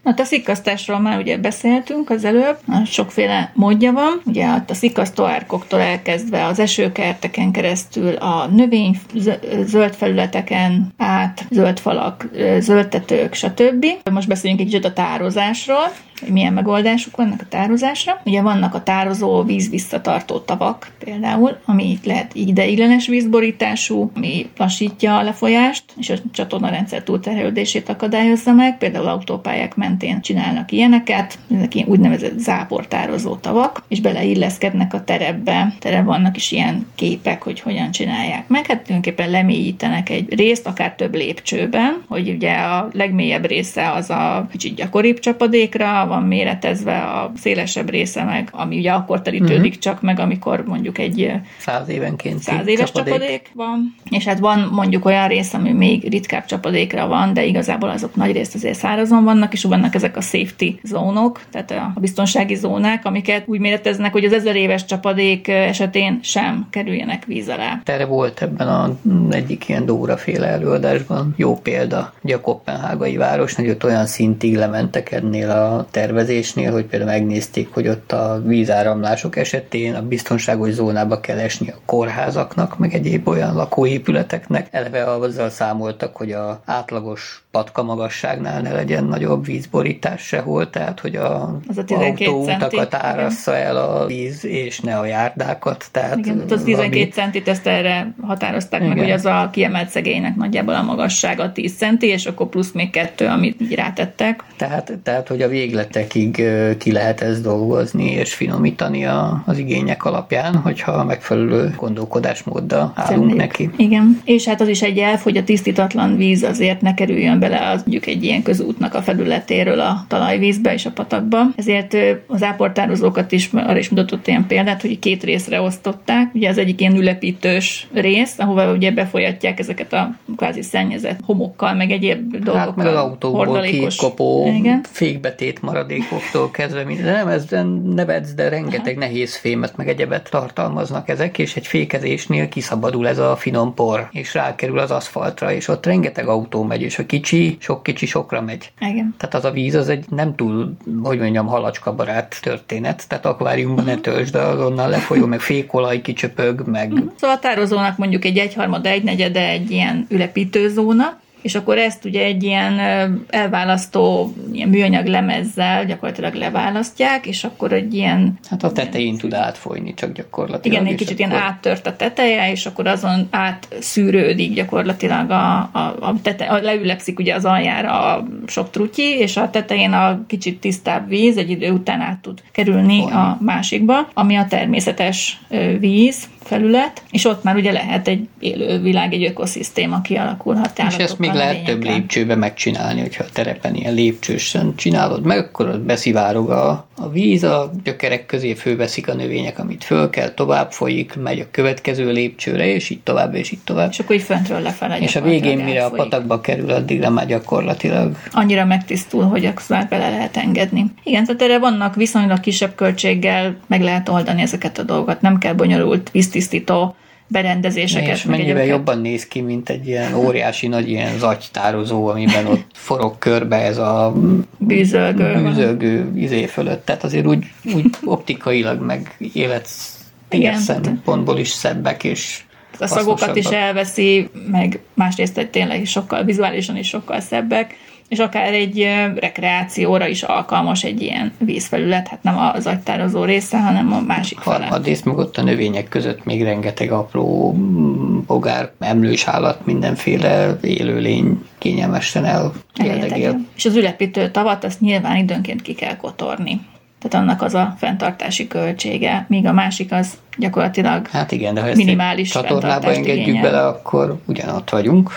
Hát a szikkasztásról már ugye beszéltünk az előbb, sokféle módja van. Ugye a szikkasztó árkoktól elkezdve az esőkerteken keresztül a növény zö- zöld felületeken át, zöld falak, zöld tetők, stb. Most beszéljünk egy kicsit a tározásról, hogy milyen megoldások vannak a tározásra. Ugye vannak a tározó víz visszatartó tavak például, ami lehet ideiglenes vízborítású, ami lassítja a lefolyást, és a csatornarendszer túlterhelődését akadályozza meg. Például autópályák mentén csinálnak ilyeneket, ezek úgynevezett záportározó tavak, és beleilleszkednek a terepbe. Terep vannak is ilyen képek, hogy hogyan csinálják meg. Hát tulajdonképpen lemélyítenek egy részt, akár több lépcsőben, hogy ugye a legmélyebb része az a kicsit gyakoribb csapadékra van méretezve, a szélesebb része meg, ami ugye akkor terítődik uh-huh. csak meg, amikor mondjuk egy Száz évenként száz éves csapadék. csapadék van, és hát van mondjuk olyan rész, ami még ritkább csapadékra van, de igazából azok nagy részt azért szárazon vannak, és vannak ezek a safety zónok, tehát a biztonsági zónák, amiket úgy méreteznek, hogy az ezer éves csapadék esetén sem kerüljenek víz alá. Erre volt ebben a egyik ilyen Dóra féle előadásban jó példa. Ugye a Kopenhágai város, hogy ott olyan szintig lementek ennél a tervezésnél, hogy például megnézték, hogy ott a vízáramlások esetén a biztonságos zónába kell esni a kórházaknak, meg egyéb olyan lakóépületeknek. Eleve azzal számoltak, hogy a átlagos patka magasságnál ne legyen nagyobb vízborítás sehol, tehát hogy a Az a 12 autóutakat árassza el a víz, és ne a járdákat. Tehát Igen, tehát az 12 ami- centit ezt erre határozták meg, Igen. hogy az a kiemelt szegénynek nagyjából a magassága 10 centi, és akkor plusz még kettő, amit így rátettek. Tehát, tehát, hogy a végletekig ki lehet ezt dolgozni és finomítani a, az igények alapján, hogyha megfelelő gondolkodásmóddal állunk Szemléljük. neki. Igen. És hát az is egy elf, hogy a tisztítatlan víz azért ne kerüljön bele az mondjuk egy ilyen közútnak a felületéről a talajvízbe és a patakba. Ezért az áportározókat is arra is mutatott ilyen példát, hogy két részre osztották. Ugye az egyik ilyen ülepítős rész, ahova ugye befolyatják ezeket a kvázi szennyezett homokkal, meg egyéb dolgokkal. Hát meg az autóból kikopó Igen. fékbetét maradékoktól kezdve, minden. de nem ezzel nevetsz, de rengeteg nehéz fémet, meg egyebet tartalmaznak ezek, és egy fékezésnél kiszabadul ez a finom por, és rákerül az aszfaltra, és ott rengeteg autó megy, és a kicsi, sok kicsi sokra megy. Igen. Tehát az a víz az egy nem túl, hogy mondjam, halacska barát történet, tehát akváriumban ne töltsd, de azonnal lefolyó, meg fékolaj kicsöpög, meg Szóval a tározónak mondjuk egy egyharmada, egynegyede egy ilyen ülepítőzóna, és akkor ezt ugye egy ilyen elválasztó ilyen műanyag lemezzel gyakorlatilag leválasztják, és akkor egy ilyen hát a tetején tud átfolyni csak gyakorlatilag. igen, egy kicsit ilyen akkor- áttört a teteje, és akkor azon átszűrődik gyakorlatilag a, a, a, tete, a leülepszik ugye az aljára a sok trutyi, és a tetején a kicsit tisztább víz egy idő után át tud kerülni a másikba, ami a természetes víz felület, és ott már ugye lehet egy élő világ, egy ökoszisztéma kialakulhat. És ezt még lehet több növényekkel. lépcsőbe megcsinálni, hogyha a terepen ilyen lépcsősen csinálod meg, akkor ott beszivárog a, a víz, a gyökerek közé fölveszik a növények, amit föl kell, tovább folyik, megy a következő lépcsőre, és így tovább, és így tovább. És akkor így föntről lefele És a végén, mire a patakba kerül, addigra már gyakorlatilag annyira megtisztul, hogy akkor már bele lehet engedni. Igen, tehát erre vannak viszonylag kisebb költséggel, meg lehet oldani ezeket a dolgokat. Nem kell bonyolult víztisztító berendezéseket. és mennyivel egyebeket. jobban néz ki, mint egy ilyen óriási nagy ilyen zagytározó, amiben ott forog körbe ez a Bűzölgő. bűzölgő izé fölött. Tehát azért úgy, úgy optikailag meg élet szempontból is szebbek, és a szagokat is elveszi, meg másrészt tényleg is sokkal, vizuálisan is sokkal szebbek, és akár egy rekreációra is alkalmas egy ilyen vízfelület, hát nem az agytározó része, hanem a másik fele. Harmadrészt meg ott a növények között még rengeteg apró mm, bogár, emlős állat, mindenféle élőlény kényelmesen eldegél. És az ülepítő tavat azt nyilván időnként ki kell kotorni. Tehát annak az a fenntartási költsége, míg a másik az gyakorlatilag Hát igen, de ha ezt Minimális csatornába engedjük igényel. bele, akkor ugyanott vagyunk.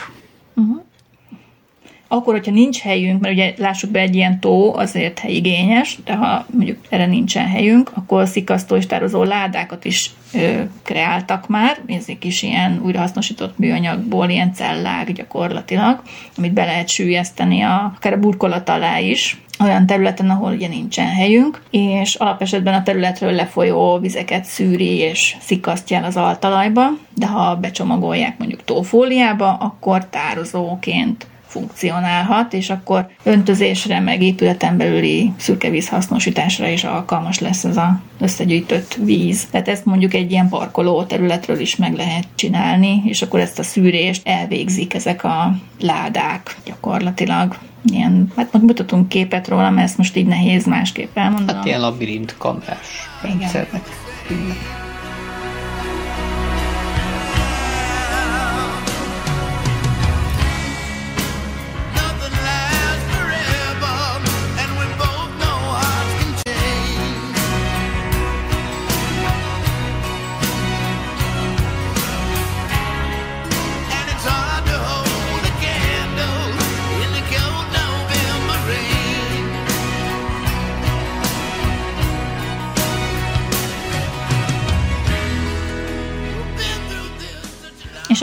Akkor, hogyha nincs helyünk, mert ugye lássuk be, egy ilyen tó azért helyigényes, de ha mondjuk erre nincsen helyünk, akkor szikasztó és tározó ládákat is ö, kreáltak már, ezek is ilyen újrahasznosított műanyagból, ilyen cellák gyakorlatilag, amit be lehet sűjeszteni a, akár a burkolat alá is, olyan területen, ahol ugye nincsen helyünk, és alapesetben a területről lefolyó vizeket szűri és szikasztja el az altalajba, de ha becsomagolják mondjuk tófóliába, akkor tározóként funkcionálhat, és akkor öntözésre, meg épületen belüli szürkevíz hasznosításra is alkalmas lesz ez az összegyűjtött víz. Tehát ezt mondjuk egy ilyen parkoló területről is meg lehet csinálni, és akkor ezt a szűrést elvégzik ezek a ládák gyakorlatilag. Ilyen, hát most mutatunk képet róla, mert ezt most így nehéz másképp elmondanom. Hát ilyen labirint kamerás Igen. rendszernek. Nothing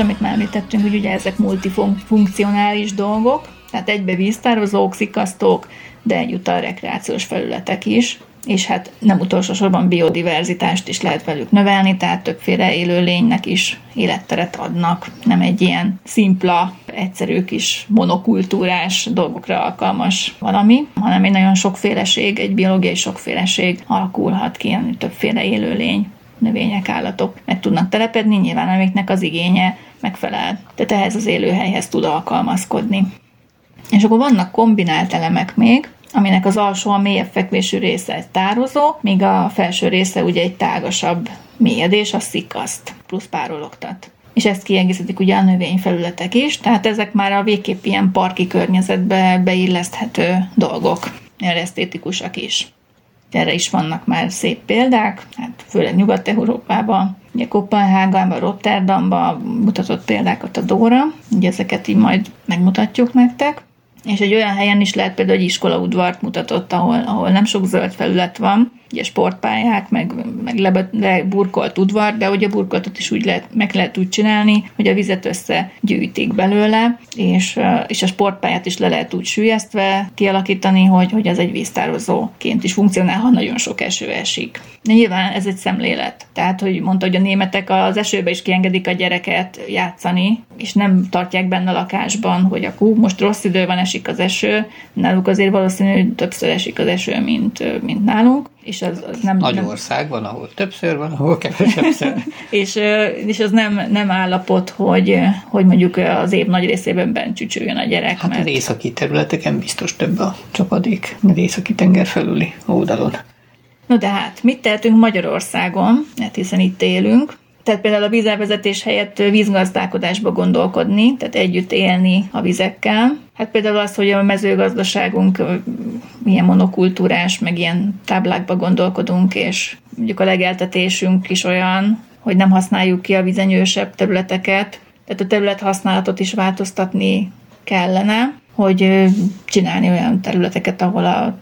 amit már említettünk, hogy ugye ezek multifunkcionális dolgok, tehát egybe víztározók, szikasztók, de egyúttal rekreációs felületek is, és hát nem utolsó sorban biodiverzitást is lehet velük növelni, tehát többféle élőlénynek is életteret adnak. Nem egy ilyen szimpla, egyszerű kis monokultúrás dolgokra alkalmas valami, hanem egy nagyon sokféleség, egy biológiai sokféleség alakulhat ki, többféle élőlény növények, állatok meg tudnak telepedni, nyilván amiknek az igénye megfelel. Tehát ehhez az élőhelyhez tud alkalmazkodni. És akkor vannak kombinált elemek még, aminek az alsó, a mélyebb fekvésű része egy tározó, míg a felső része ugye egy tágasabb mélyedés, a szikaszt, plusz párologtat. És ezt kiegészítik ugye a növényfelületek is, tehát ezek már a végképp ilyen parki környezetbe beilleszthető dolgok, esztétikusak is. Erre is vannak már szép példák, hát főleg Nyugat-Európában, ugye Kopenhágában, Rotterdamban mutatott példákat a Dóra, ugye ezeket így majd megmutatjuk nektek. És egy olyan helyen is lehet például egy iskolaudvart mutatott, ahol, ahol nem sok zöld felület van, ugye sportpályák, meg, meg lebe, leburkolt udvar, de hogy a burkoltat is úgy lehet, meg lehet úgy csinálni, hogy a vizet összegyűjtik belőle, és, és a sportpályát is le lehet úgy sűjesztve kialakítani, hogy, hogy az egy víztározóként is funkcionál, ha nagyon sok eső esik. Nyilván ez egy szemlélet. Tehát, hogy mondta, hogy a németek az esőbe is kiengedik a gyereket játszani, és nem tartják benne a lakásban, hogy akkor most rossz idő van, esik az eső. Náluk azért valószínű, többször esik az eső, mint, mint nálunk. És az, az nem, Nagy nem, ország van, ahol többször van, ahol kevesebbszer. és, és az nem, nem állapot, hogy, hogy mondjuk az év nagy részében bent csücsüljön a gyerek. Hát mert... az északi területeken biztos több a csapadék, az északi tenger felüli oldalon. No de hát, mit tehetünk Magyarországon, hát hiszen itt élünk, tehát például a vízelvezetés helyett vízgazdálkodásba gondolkodni, tehát együtt élni a vizekkel. Hát például az, hogy a mezőgazdaságunk ö, milyen monokultúrás, meg ilyen táblákba gondolkodunk, és mondjuk a legeltetésünk is olyan, hogy nem használjuk ki a vizenyősebb területeket, tehát a terület használatot is változtatni kellene, hogy csinálni olyan területeket, ahol a, a,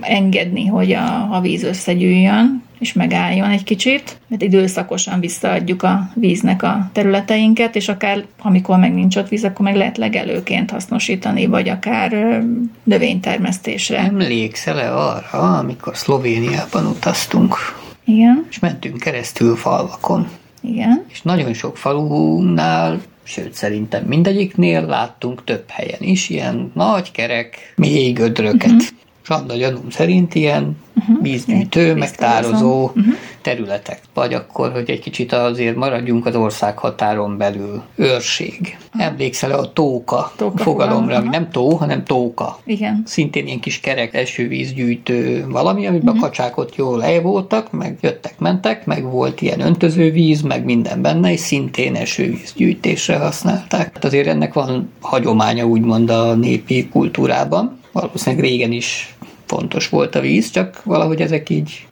engedni, hogy a, a víz összegyűjjön, és megálljon egy kicsit, mert időszakosan visszaadjuk a víznek a területeinket, és akár amikor meg nincs ott víz, akkor meg lehet legelőként hasznosítani, vagy akár növénytermesztésre. Emlékszel-e arra, amikor Szlovéniában utaztunk, Igen, és mentünk keresztül falvakon, igen. és nagyon sok falunál, sőt szerintem mindegyiknél láttunk több helyen is ilyen nagy kerek, mély gödröket. Uh-huh. És annak gyanúm szerint ilyen uh-huh. vízgyűjtő, meg tározó uh-huh. területek. Vagy akkor, hogy egy kicsit azért maradjunk az ország határon belül. Őrség. Emlékszel a tóka, Tóka fogalomra, fogalom, ami nem tó, hanem tóka. Igen. Szintén ilyen kis kerek esővízgyűjtő valami, amiben uh-huh. a kacsák ott jól voltak, meg jöttek, mentek, meg volt ilyen öntözővíz, meg minden benne, és szintén esővízgyűjtésre használták. Hát azért ennek van hagyománya úgymond a népi kultúrában. Valószínűleg régen is fontos volt a víz, csak valahogy ezek így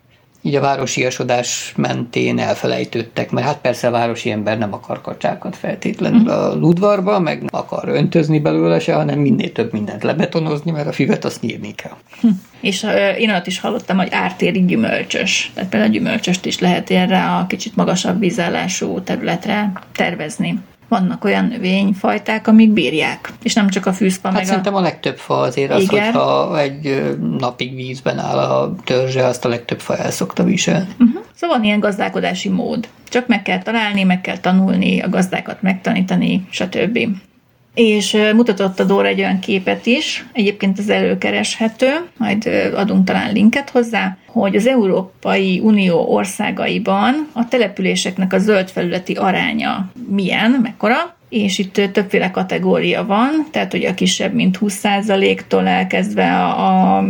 így a városiasodás mentén elfelejtődtek, mert hát persze a városi ember nem akar kacsákat feltétlenül a ludvarba, meg nem akar öntözni belőle se, hanem minél több mindent lebetonozni, mert a füvet azt nyírni kell. És ö, én ott is hallottam, hogy ártéri gyümölcsös. Tehát például gyümölcsöst is lehet erre a kicsit magasabb vízállású területre tervezni. Vannak olyan növényfajták, amik bírják. És nem csak a fűszfa, Hát meg a... szerintem a legtöbb fa azért az, Igen. hogyha egy napig vízben áll a törzse, azt a legtöbb fa el szokta viselni. Uh-huh. Szóval van ilyen gazdálkodási mód. Csak meg kell találni, meg kell tanulni, a gazdákat megtanítani, stb. És mutatott a Dóra egy olyan képet is, egyébként ez előkereshető, majd adunk talán linket hozzá, hogy az Európai Unió országaiban a településeknek a zöld felületi aránya milyen, mekkora, és itt többféle kategória van, tehát hogy a kisebb, mint 20%-tól elkezdve a, a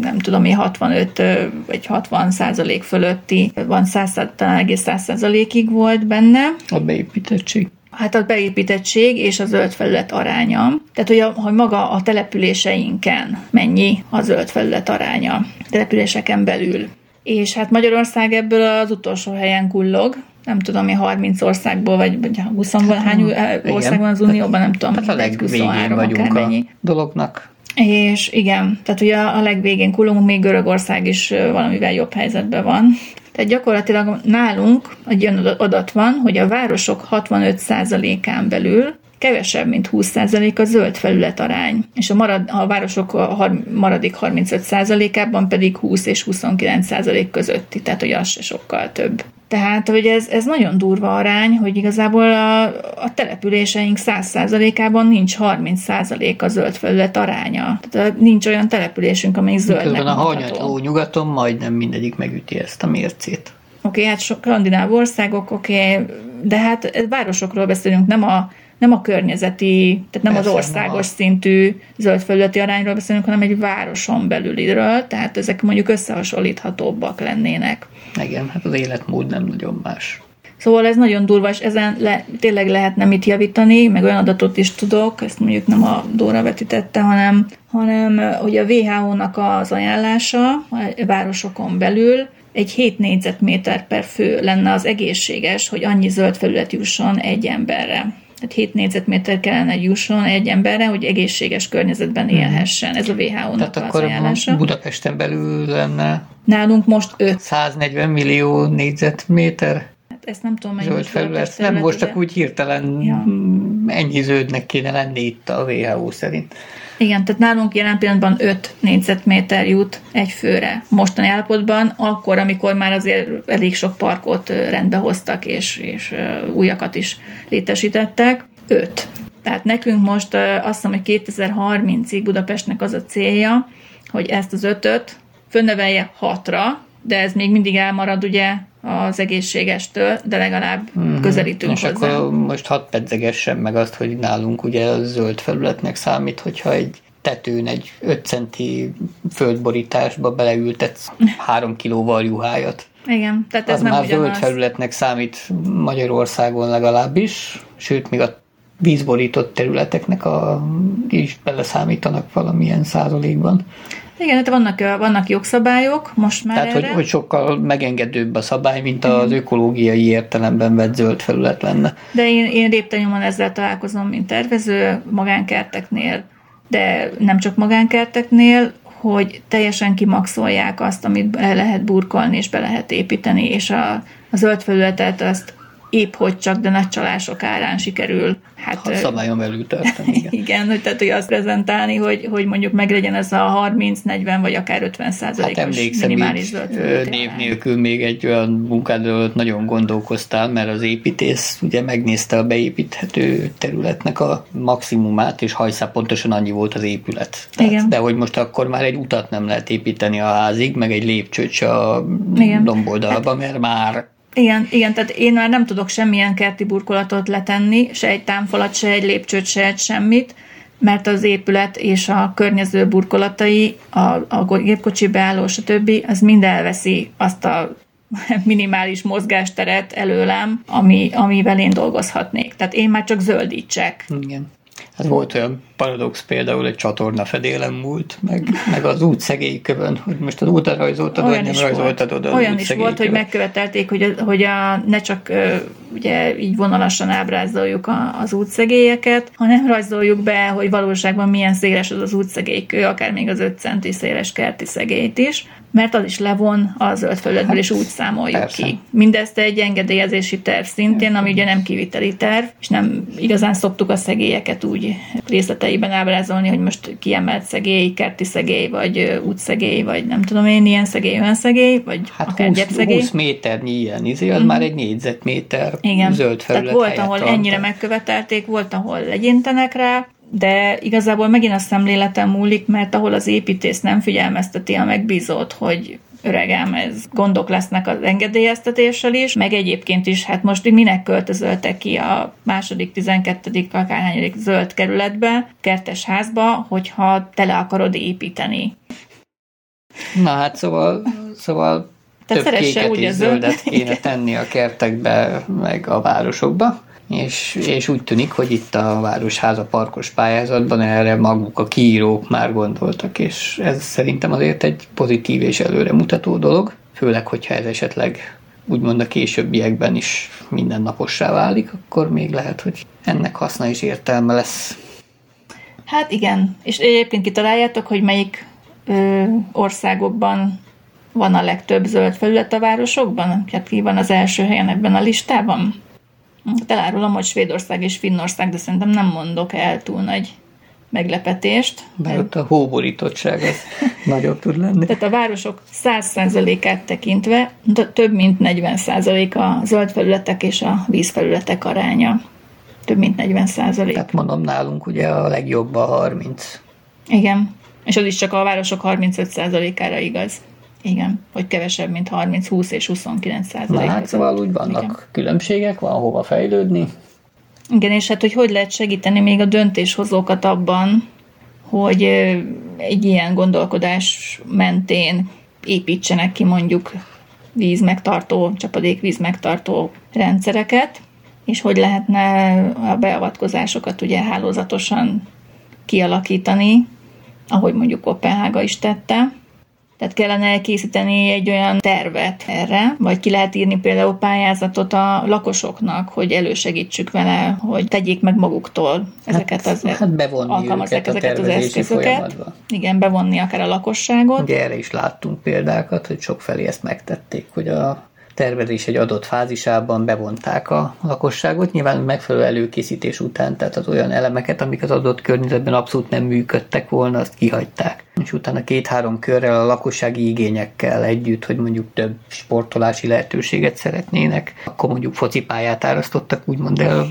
nem tudom, én 65 ö, vagy 60 százalék fölötti, van 100, talán egész 100 százalékig volt benne, A beépítettség. Hát a beépítettség és a zöld felület aránya. Tehát, hogy, a, hogy maga a településeinken mennyi a zöld felület aránya, településeken belül. És hát Magyarország ebből az utolsó helyen kullog, nem tudom, mi 30 országból, vagy, vagy 20 van, hány ország van az Unióban, nem tudom, Hát a legvégén 23 vagyunk a dolognak. És igen, tehát ugye a legvégén kullogunk, még Görögország is valamivel jobb helyzetben van. Tehát gyakorlatilag nálunk egy olyan adat van, hogy a városok 65%-án belül kevesebb, mint 20% a zöld felület arány, és a, marad, a városok a har- maradék 35%-ában pedig 20 és 29% közötti, tehát hogy az se sokkal több. Tehát, hogy ez, ez nagyon durva arány, hogy igazából a, a településeink 100%-ában nincs 30% a zöld felület aránya. Tehát nincs olyan településünk, amelyik zöldnek Közben a hanyató nyugaton majdnem mindegyik megüti ezt a mércét. Oké, okay, hát sok skandináv országok, oké, okay, de hát városokról beszélünk, nem a, nem a környezeti, tehát nem Persze, az országos nem szintű zöld felületi arányról beszélünk, hanem egy városon belüliről, tehát ezek mondjuk összehasonlíthatóbbak lennének. Igen, hát az életmód nem nagyon más. Szóval ez nagyon durva, és ezen le, tényleg lehetne mit javítani, meg olyan adatot is tudok, ezt mondjuk nem a Dóra vetítette, hanem, hanem hogy a WHO-nak az ajánlása a városokon belül egy 7 négyzetméter per fő lenne az egészséges, hogy annyi zöld felület jusson egy emberre. Tehát 7 négyzetméter kellene egy jusson egy emberre, hogy egészséges környezetben élhessen. Ez a WHO-nak Tehát az akkor ajánlása. Budapesten belül lenne Nálunk most 5. 140 millió négyzetméter ezt nem tudom, mennyi zöld felület. Nem, most csak úgy hirtelen Ja. ennyi zöldnek kéne lenni itt a WHO szerint. Igen, tehát nálunk jelen pillanatban 5 négyzetméter jut egy főre mostani állapotban, akkor, amikor már azért elég sok parkot rendbe hoztak, és, és újakat is létesítettek. 5. Tehát nekünk most azt hiszem, hogy 2030-ig Budapestnek az a célja, hogy ezt az ötöt fönnevelje hatra, de ez még mindig elmarad ugye az egészségestől, de legalább közelítünk És hozzá. akkor most hadd pedzegessen meg azt, hogy nálunk ugye a zöld felületnek számít, hogyha egy tetőn egy 5 centi földborításba beleültetsz 3 kilóval juhájat. Igen, tehát ez Az nem már zöld ugyanaz. felületnek számít Magyarországon legalábbis, sőt, még a vízborított területeknek a, is beleszámítanak valamilyen százalékban. Igen, hát vannak, vannak jogszabályok most már Tehát, hogy, erre. hogy sokkal megengedőbb a szabály, mint az ökológiai értelemben vett zöld felület lenne. De én, én léptenyomon ezzel találkozom, mint tervező, magánkerteknél, de nem csak magánkerteknél, hogy teljesen kimaxolják azt, amit be lehet burkolni és be lehet építeni, és a, a zöld felületet azt épp hogy csak, de nagy csalások árán sikerül. Hát, Ha ö, szabályon belül tartani, igen. igen, hogy, tehát, hogy azt prezentálni, hogy, hogy mondjuk meglegyen ez a 30, 40 vagy akár 50 Hát százalékos emlékszem, minimális zöld név nélkül még egy olyan munkádról nagyon gondolkoztál, mert az építész ugye megnézte a beépíthető területnek a maximumát, és hajszál pontosan annyi volt az épület. Igen. de hogy most akkor már egy utat nem lehet építeni a házig, meg egy lépcsőt a domboldalba, mert már Igen, igen, tehát én már nem tudok semmilyen kerti burkolatot letenni, se egy támfalat, se egy lépcsőt, se egy semmit, mert az épület és a környező burkolatai, a, a gépkocsi beálló, stb. az mind elveszi azt a minimális mozgásteret előlem, ami, amivel én dolgozhatnék. Tehát én már csak zöldítsek. Igen. Hát volt olyan paradox például egy csatorna fedélem múlt, meg, meg az út szegélykövön, hogy most az útra rajzoltad, vagy nem rajzoltad oda az Olyan is volt, hogy megkövetelték, hogy, a, hogy a, ne csak ugye így vonalasan ábrázoljuk a, az útszegélyeket, hanem rajzoljuk be, hogy valóságban milyen széles az az útszegélykő, akár még az 5 centi széles kerti szegélyt is, mert az is levon a zöld felületből, és úgy számoljuk persze. ki. Mindezt egy engedélyezési terv szintén, ami ugye nem kiviteli terv, és nem igazán szoktuk a szegélyeket úgy részleteiben ábrázolni, hogy most kiemelt szegély, kerti szegély, vagy útszegély, vagy nem tudom én, ilyen szegély, olyan szegély, vagy Hát akár 20, gyepszegély. 20 méternyi ilyen izé, az már egy négyzetméter Igen. zöld felület Tehát volt, ahol van. ennyire megkövetelték, volt, ahol legyintenek rá, de igazából megint a szemléleten múlik, mert ahol az építész nem figyelmezteti a megbízót, hogy öregem, ez gondok lesznek az engedélyeztetéssel is, meg egyébként is, hát most minek költözöltek ki a második, tizenkettedik, akárhányadik zöld kerületbe, kertes házba, hogyha tele akarod építeni. Na hát szóval, szóval Tehát több kéket úgy és zöldet kéne tenni a kertekbe, meg a városokba. És, és úgy tűnik, hogy itt a Városháza parkos pályázatban erre maguk a kiírók már gondoltak, és ez szerintem azért egy pozitív és előremutató dolog, főleg, hogyha ez esetleg úgymond a későbbiekben is mindennapossá válik, akkor még lehet, hogy ennek haszna és értelme lesz. Hát igen, és egyébként kitaláljátok, hogy melyik ö, országokban van a legtöbb zöld felület a városokban? Hát ki van az első helyen ebben a listában? Elárulom, hogy Svédország és Finnország, de szerintem nem mondok el túl nagy meglepetést. Bár ott a hóborítottság az nagyobb tud lenni. Tehát a városok 100%-át tekintve több mint 40% a zöld felületek és a vízfelületek aránya. Több mint 40%. Tehát mondom, nálunk ugye a legjobb a 30. Igen. És az is csak a városok 35%-ára igaz. Igen, hogy kevesebb, mint 30, 20 és 29 Na százalék. hát szóval úgy vannak Igen. különbségek, van hova fejlődni. Igen, és hát hogy hogy lehet segíteni még a döntéshozókat abban, hogy egy ilyen gondolkodás mentén építsenek ki mondjuk vízmegtartó, csapadékvíz megtartó rendszereket, és hogy lehetne a beavatkozásokat ugye hálózatosan kialakítani, ahogy mondjuk Kopenhága is tette. Tehát kellene elkészíteni egy olyan tervet erre, vagy ki lehet írni például pályázatot a lakosoknak, hogy elősegítsük vele, hogy tegyék meg maguktól ezeket az hát bevonni őket ezeket az eszközöket. folyamatba. Igen, bevonni akár a lakosságot. Ugye erre is láttunk példákat, hogy sokfelé ezt megtették, hogy a tervezés egy adott fázisában bevonták a lakosságot, nyilván megfelelő előkészítés után, tehát az olyan elemeket, amik az adott környezetben abszolút nem működtek volna, azt kihagyták. És utána két-három körrel a lakossági igényekkel együtt, hogy mondjuk több sportolási lehetőséget szeretnének, akkor mondjuk focipályát árasztottak, úgymond el,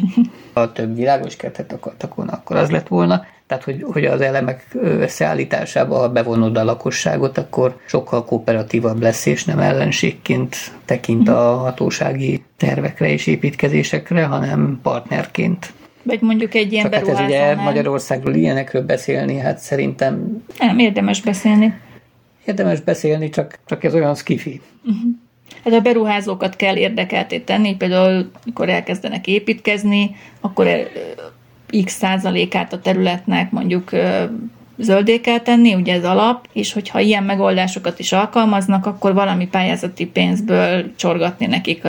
ha több világos kertet akartak volna, akkor az lett volna. Tehát, hogy, hogy az elemek összeállításába, ha bevonod a lakosságot, akkor sokkal kooperatívabb lesz, és nem ellenségként tekint a hatósági tervekre és építkezésekre, hanem partnerként. Vagy mondjuk egy ilyen Csak hát ez ugye. Magyarországról ilyenekről beszélni, hát szerintem Nem, érdemes beszélni. érdemes beszélni, csak, csak ez olyan skifi. Hát a beruházókat kell érdekelté tenni, például mikor elkezdenek építkezni, akkor x százalékát a területnek mondjuk zöldé kell tenni, ugye ez alap, és hogyha ilyen megoldásokat is alkalmaznak, akkor valami pályázati pénzből csorgatni nekik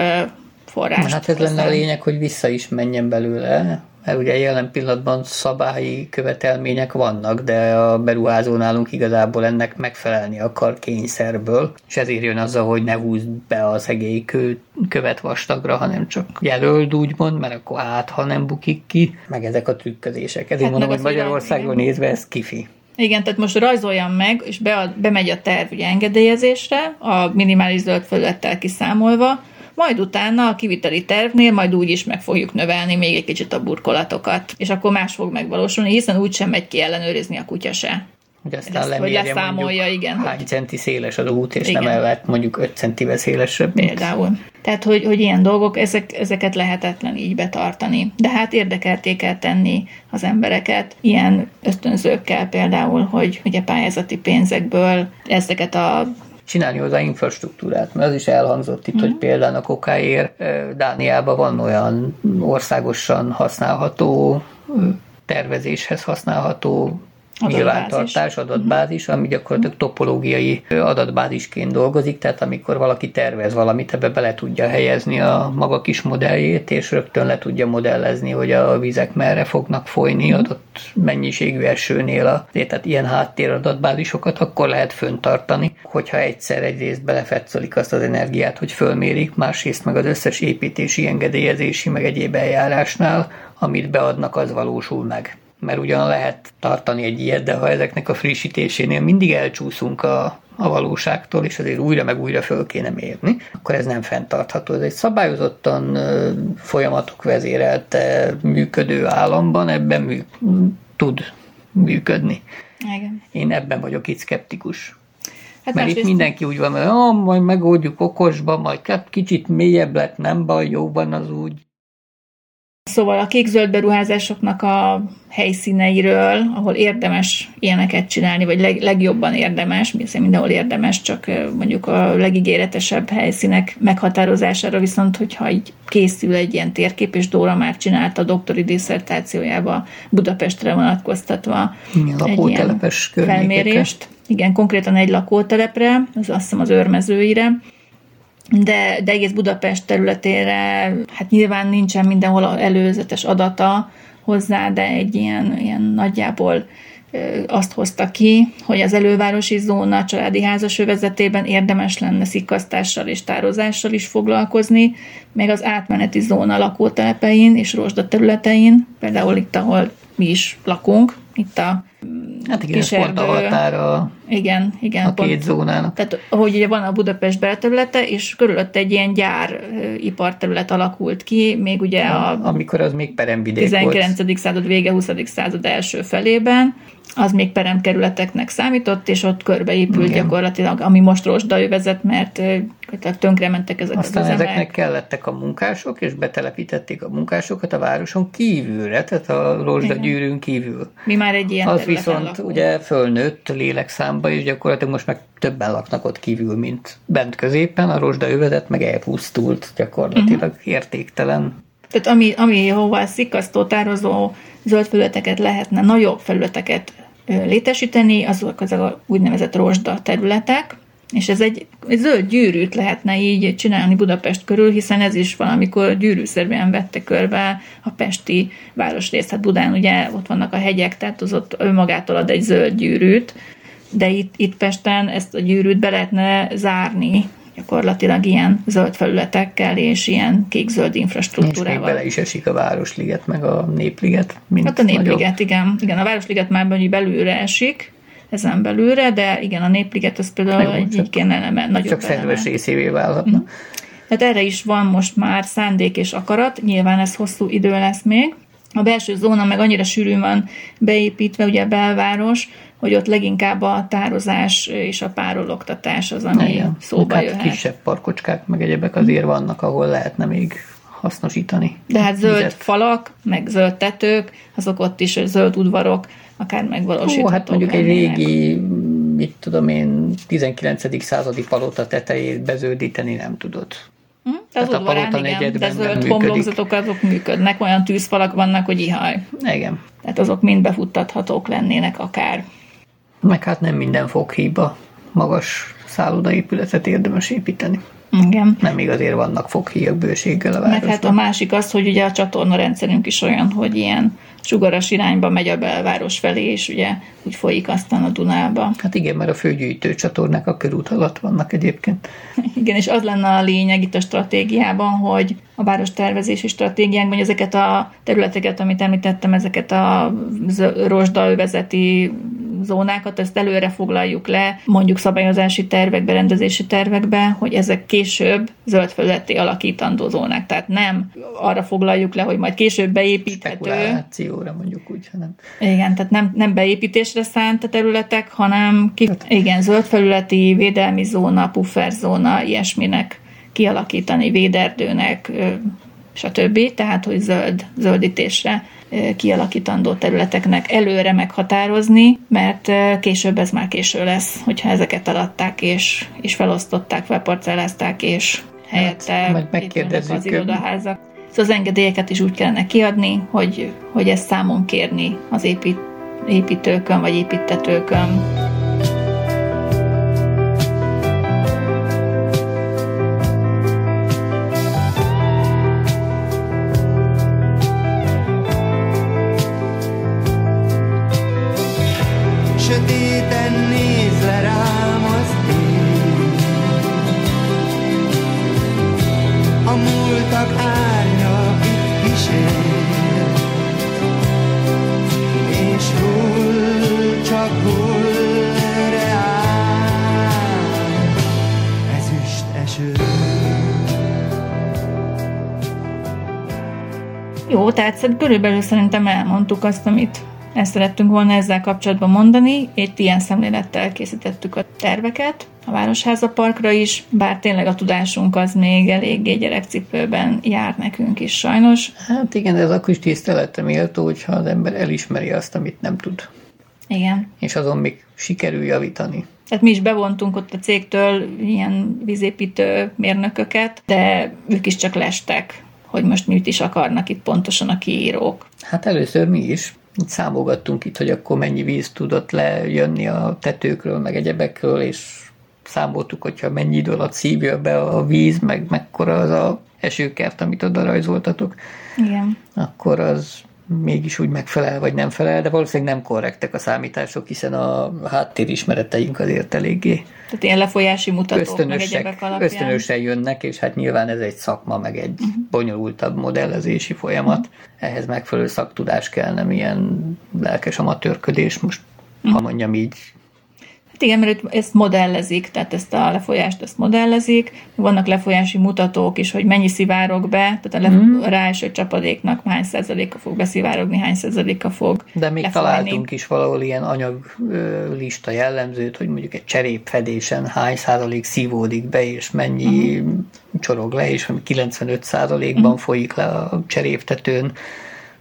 forrást. Hát ez lenne a lényeg, hogy vissza is menjen belőle, mert ugye jelen pillanatban szabályi követelmények vannak, de a beruházó nálunk igazából ennek megfelelni akar kényszerből, és ezért jön azzal, hogy ne húzd be a szegély kő, követ vastagra, hanem csak jelöld úgymond, mert akkor át, ha nem bukik ki, meg ezek a trükközések. Ezért Hát mondom, hogy igen. nézve ez kifi. Igen, tehát most rajzoljam meg, és be, bemegy a terv ugye engedélyezésre, a minimális zöld felülettel kiszámolva, majd utána a kiviteli tervnél majd úgy is meg fogjuk növelni még egy kicsit a burkolatokat, és akkor más fog megvalósulni, hiszen úgysem megy ki ellenőrizni a kutya se. Hogy aztán Ezt, hogy leszámolja, mondjuk, igen, hány hogy- centi széles az út, és Igen. nem elvett mondjuk 5 centivel szélesebb. mint- Például. Tehát, hogy, hogy ilyen dolgok, ezek, ezeket lehetetlen így betartani. De hát érdekelté kell tenni az embereket ilyen ösztönzőkkel például, hogy ugye pályázati pénzekből ezeket a csinálni hozzá infrastruktúrát, mert az is elhangzott itt, Mhm. hogy például a kokáért ö, Dániában van olyan országosan használható, tervezéshez használható. Nyilvántartás, adatbázis, ami gyakorlatilag topológiai adatbázisként dolgozik, tehát amikor valaki tervez valamit, ebbe bele tudja helyezni a maga kis modelljét, és rögtön le tudja modellezni, hogy a vizek merre fognak folyni adott mennyiségű esőnél. A, tehát ilyen háttéradatbázisokat akkor lehet föntartani, hogyha egyszer egyrészt belefetszolik azt az energiát, hogy fölmérik, másrészt meg az összes építési, engedélyezési, meg egyéb eljárásnál, amit beadnak, az valósul meg mert ugyan lehet tartani egy ilyet, de ha ezeknek a frissítésénél mindig elcsúszunk a, a valóságtól, és azért újra meg újra föl kéne mérni, akkor ez nem fenntartható. Ez egy szabályozottan folyamatok vezérelte működő államban ebben mű, tud működni. igen. Én ebben vagyok itt szkeptikus. Hát Mert itt másrészt- mindenki úgy van, hogy ah, majd megoldjuk okosba, majd kicsit mélyebb lett, nem baj, jó van az úgy. Szóval a kék-zöld beruházásoknak a helyszíneiről, ahol érdemes ilyeneket csinálni, vagy leg, legjobban érdemes, hiszen mindenhol érdemes, csak mondjuk a legígéretesebb helyszínek meghatározására, viszont hogyha így készül egy ilyen térkép, és Dóra már csinálta a doktori diszertációjába Budapestre vonatkoztatva Igen, egy lakótelepes felmérést. Igen, konkrétan egy lakótelepre, az azt hiszem az őrmezőire, de, de egész Budapest területére, hát nyilván nincsen mindenhol előzetes adata hozzá, de egy ilyen, ilyen nagyjából azt hozta ki, hogy az elővárosi zóna családi házas övezetében érdemes lenne szikkasztással és tározással is foglalkozni, még az átmeneti zóna lakótelepein és rozsda területein, például itt, ahol mi is lakunk, itt a Hát igen, kis pont a határa igen, igen, a két zónának. tehát, hogy ugye van a Budapest belterülete, és körülött egy ilyen gyár iparterület alakult ki, még ugye a Amikor az még peremvidék 19. volt. század vége, 20. század első felében, az még peremkerületeknek számított, és ott körbeépült Igen. gyakorlatilag, ami most rozsdaövezet, mert tönkrementek ezek Aztán az üzemek. ezeknek kellettek a munkások, és betelepítették a munkásokat a városon kívülre, tehát a rozsdagyűrűn kívül. Mi már egy ilyen Az viszont lakunk. ugye fölnőtt lélekszámba, és gyakorlatilag most meg többen laknak ott kívül, mint bent középen, a rozsda övezet meg elpusztult, gyakorlatilag Mhm. értéktelen. Tehát ami, ami hova szikasztó, tározó zöld felületeket lehetne, nagyobb felületeket létesíteni, azok az a úgynevezett rozsda területek, És ez egy, egy zöld gyűrűt lehetne így csinálni Budapest körül, hiszen ez is valamikor gyűrűszerűen vette körbe a pesti városrészt. Hát Budán ugye ott vannak a hegyek, tehát az ott önmagától ad egy zöld gyűrűt, de itt, itt Pesten ezt a gyűrűt be lehetne zárni gyakorlatilag ilyen zöld felületekkel és ilyen kék-zöld És még infrastruktúrával. bele is esik a Városliget, meg a Népliget. Mint Hát a Népliget, nagyobb. igen. Igen, a Városliget már belülre esik, ezen belülre, de igen, a Népliget az például Jó, egy kéne eleme, nagyobb Csak szerves részévé válhatna. Mhm. Tehát erre is van most már szándék és akarat, nyilván ez hosszú idő lesz még. A belső zóna meg annyira sűrűn van beépítve, ugye a belváros, hogy ott leginkább a tározás és a párologtatás az, ami Igen. szóba hát jöhet. kisebb parkocskák, meg egyebek azért vannak, ahol lehetne még hasznosítani. De hát zöld vizet. falak, meg zöld tetők, azok ott is, zöld udvarok, akár megvalósíthatók Ó, hát mondjuk egy régi, mit tudom én, 19. századi palota tetejét bezöldíteni nem tudod. Hm? Az Tehát a udvarán, palota igen, de zöld homlokzatok azok működnek, olyan tűzfalak vannak, hogy ihaj. Igen. Tehát azok mind befuttathatók lennének akár. Meg hát nem minden foghíba magas szállodaépületet érdemes építeni. Igen. Nem még azért vannak foghíjak bőséggel a Meg városban. hát a másik az, hogy ugye a csatorna rendszerünk is olyan, hogy ilyen sugaras irányba megy a belváros felé, és ugye úgy folyik aztán a Dunába. Hát igen, mert a főgyűjtő csatornák a körút alatt vannak egyébként. Igen, és az lenne a lényeg itt a stratégiában, hogy a város tervezési stratégiánkban hogy ezeket a területeket, amit említettem, ezeket a rozsdaövezeti zónákat, ezt előre foglaljuk le, mondjuk szabályozási tervekbe, rendezési tervekbe, hogy ezek később zöld felületé alakítandó zónák. Tehát nem arra foglaljuk le, hogy majd később beépíthető. Spekulációra mondjuk úgy, hanem Igen, tehát nem, nem beépítésre szánt a területek, hanem ki, igen, zöld felületi, védelmi zóna, pufferzóna, ilyesminek kialakítani, véderdőnek, stb. Tehát, hogy zöld, zöldítésre kialakítandó területeknek előre meghatározni, mert később ez már késő lesz, hogyha ezeket eladták és, és felosztották, felparcellázták, és helyette Hát, majd megkérdezzük, az irodaházak. Szóval az engedélyeket is úgy kellene kiadni, hogy, hogy ezt számon kérni az épít, építőkön vagy építetőkön. Jó, tehát körülbelül szerintem elmondtuk azt, amit ezt szerettünk volna ezzel kapcsolatban mondani. Itt ilyen szemlélettel készítettük a terveket a Városháza Parkra is, bár tényleg a tudásunk az még eléggé gyerekcipőben jár nekünk is sajnos. Hát igen, de ez akkor is tiszteletre méltó, hogyha az ember elismeri azt, amit nem tud. Igen. És azon még sikerül javítani. Tehát mi is bevontunk ott a cégtől ilyen vízépítő mérnököket, de ők is csak lestek, hogy most mit is akarnak itt pontosan a kiírók. Hát először mi is. Itt számolgattunk itt, hogy akkor mennyi víz tudott lejönni a tetőkről, meg egyebekről, és számoltuk, hogyha mennyi idő alatt szívja be a víz, meg mekkora az a esőkert, amit oda rajzoltatok, Igen. akkor az mégis úgy megfelel, vagy nem felel, de valószínűleg nem korrektek a számítások, hiszen a háttérismereteink azért eléggé Tehát ilyen lefolyási mutatók, meg ösztönösek, egyebek alapján. ösztönösen jönnek, és hát nyilván ez egy szakma, meg egy Mhm. bonyolultabb modellezési folyamat. Ehhez megfelelő szaktudás kell, nem ilyen lelkes amatőrködés, most Mhm. ha mondjam így. Hát igen, mert ezt modellezik, tehát ezt a lefolyást ezt modellezik. Vannak lefolyási mutatók is, hogy mennyi szivárog be, tehát a, a ráeső csapadéknak hány százaléka fog beszivárogni, hány százaléka fog De még lefolyni. találtunk is valahol ilyen anyaglista jellemzőt, hogy mondjuk egy cserépfedésen hány százalék szívódik be, és mennyi Mhm. csorog le, és ami 95 százalékban folyik le a cseréptetőn.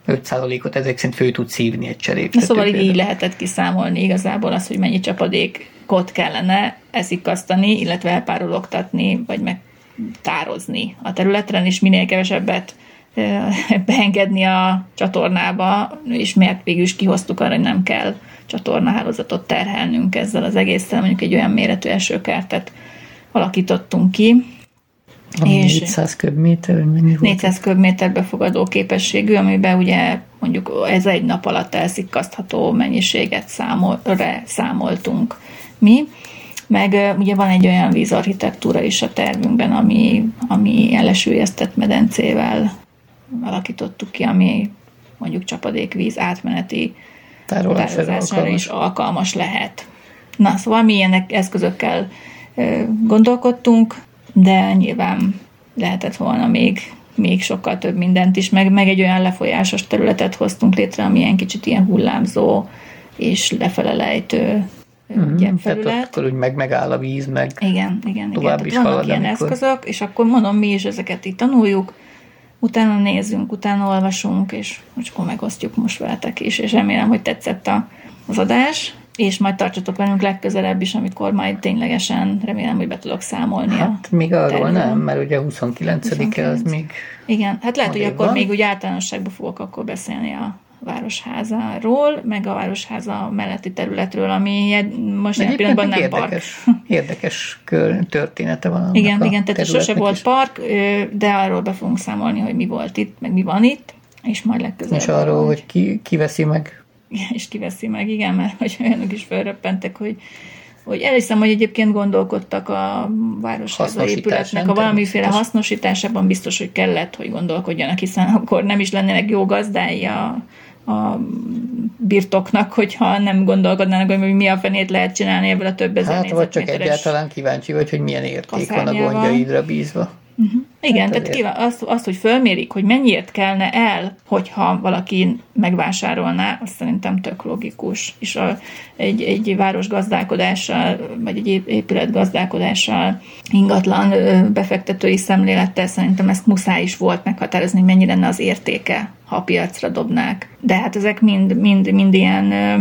5 százalékot ezek szerint fő tud szívni egy Na cseréptető. szóval így, így lehetett kiszámolni igazából az, hogy mennyi csapadékot kellene eszikasztani, illetve elpárologtatni, vagy megtározni a területen, és minél kevesebbet beengedni a csatornába, és miért végül is kihoztuk arra, hogy nem kell csatornahálózatot terhelnünk ezzel az egésszel, mondjuk egy olyan méretű esőkertet alakítottunk ki, És- 400 köbméter, vagy mennyi volt? 400 köbméter befogadó képességű, amiben ugye mondjuk ez egy nap alatt elszikkasztható mennyiséget számol, számoltunk mi. Meg ugye van egy olyan vízarchitektúra is a tervünkben, ami, ami ilyen lesülyeztett medencével alakítottuk ki, ami mondjuk csapadékvíz átmeneti Tárolására is alkalmas. lehet. Na, szóval mi ilyenek eszközökkel gondolkodtunk, de nyilván lehetett volna még, még sokkal több mindent is, meg, meg egy olyan lefolyásos területet hoztunk létre, ami ilyen kicsit ilyen hullámzó és lefele lejtő mm, Tehát felület. akkor úgy meg megáll a víz, meg Igen, igen, Tovább igen. is Tehát vannak halad, ilyen amikor- eszközök, és akkor mondom, mi is ezeket itt tanuljuk, utána nézzünk, utána olvasunk, és és akkor megosztjuk most veletek is, és remélem, hogy tetszett a, az adás, és majd tartsatok velünk legközelebb is, amikor majd ténylegesen remélem, hogy be tudok számolni. a hát még arról tervről. nem, mert ugye 29-e az 29. még Igen, hát lehet, hogy akkor még úgy általánosságban fogok akkor beszélni a városházáról, meg a városháza melletti területről, ami most Egyébként pillanatban nem park. érdekes, érdekes kör, története van annak Igen, a igen, tehát sose volt is. park, de arról be fogunk számolni, hogy mi volt itt, meg mi van itt, és majd legközelebb. És arról, hogy ki, ki veszi meg. és kiveszi meg, igen, mert hogy olyanok is felröppentek, hogy hogy elhiszem, hogy egyébként gondolkodtak a városháza épületnek a valamiféle természetesen. hasznosításában biztos, hogy kellett, hogy gondolkodjanak, hiszen akkor nem is lennének jó gazdái a, a birtoknak, hogyha nem gondolkodnának, hogy mi a fenét lehet csinálni ebből a több ezer Hát, vagy csak egyáltalán kíváncsi vagy, hogy milyen érték van a gondjaidra bízva. Igen, Hát tehát kíván, azt, azt, hogy fölmérik, hogy mennyiért kelne el, hogyha valaki megvásárolná, azt szerintem tök logikus. És a, egy, egy város gazdálkodással, vagy egy ép- épület gazdálkodással, ingatlan befektetői szemlélettel szerintem ezt muszáj is volt meghatározni, hogy mennyi lenne az értéke, ha a piacra dobnák. De hát ezek mind, mind, mind ilyen ö,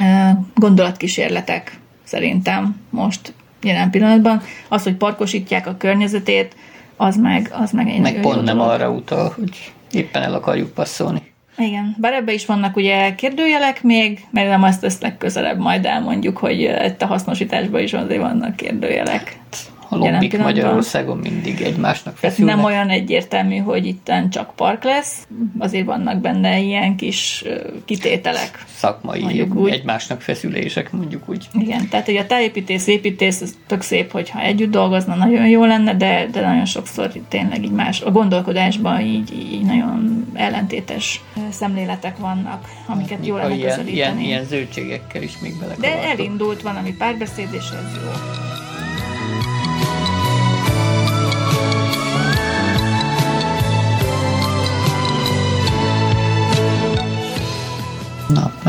ö, gondolatkísérletek szerintem most jelen pillanatban. Az, hogy parkosítják a környezetét, az meg, az meg egy Meg pont nem dolog. arra utal, hogy éppen el akarjuk passzolni. Igen, bár ebbe is vannak ugye kérdőjelek még, mert nem azt ezt legközelebb majd elmondjuk, hogy itt a hasznosításban is azért vannak kérdőjelek. A lobbik. Magyarországon mindig egymásnak Tehát feszülnek. nem olyan egyértelmű, hogy itten csak park lesz, azért vannak benne ilyen kis kitételek. szakmai Mondjuk úgy. egymásnak feszülések, mondjuk úgy. Igen, tehát hogy a tájépítész, építész, ez tök szép, hogyha együtt dolgozna, nagyon jó lenne, de, de nagyon sokszor tényleg így más, a gondolkodásban így, így nagyon ellentétes szemléletek vannak, amiket jó Ha lenne ilyen, ilyen, ilyen zöldségekkel is még De belekavartok. elindult valami párbeszéd, és ez jó.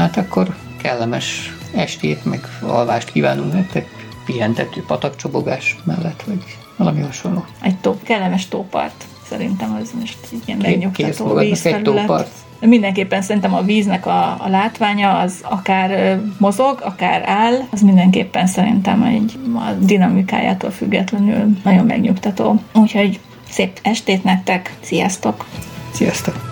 Hát akkor kellemes estét, meg alvást kívánunk nektek, pihentető patakcsobogás mellett, vagy valami hasonló. Egy tó, kellemes tópart. Szerintem az most ilyen megnyugtató vízfelület. mindenképpen szerintem a víznek a, a látványa az akár mozog, akár áll, az mindenképpen szerintem egy a dinamikájától függetlenül nagyon megnyugtató. Úgyhogy szép estét nektek, sziasztok! Sziasztok!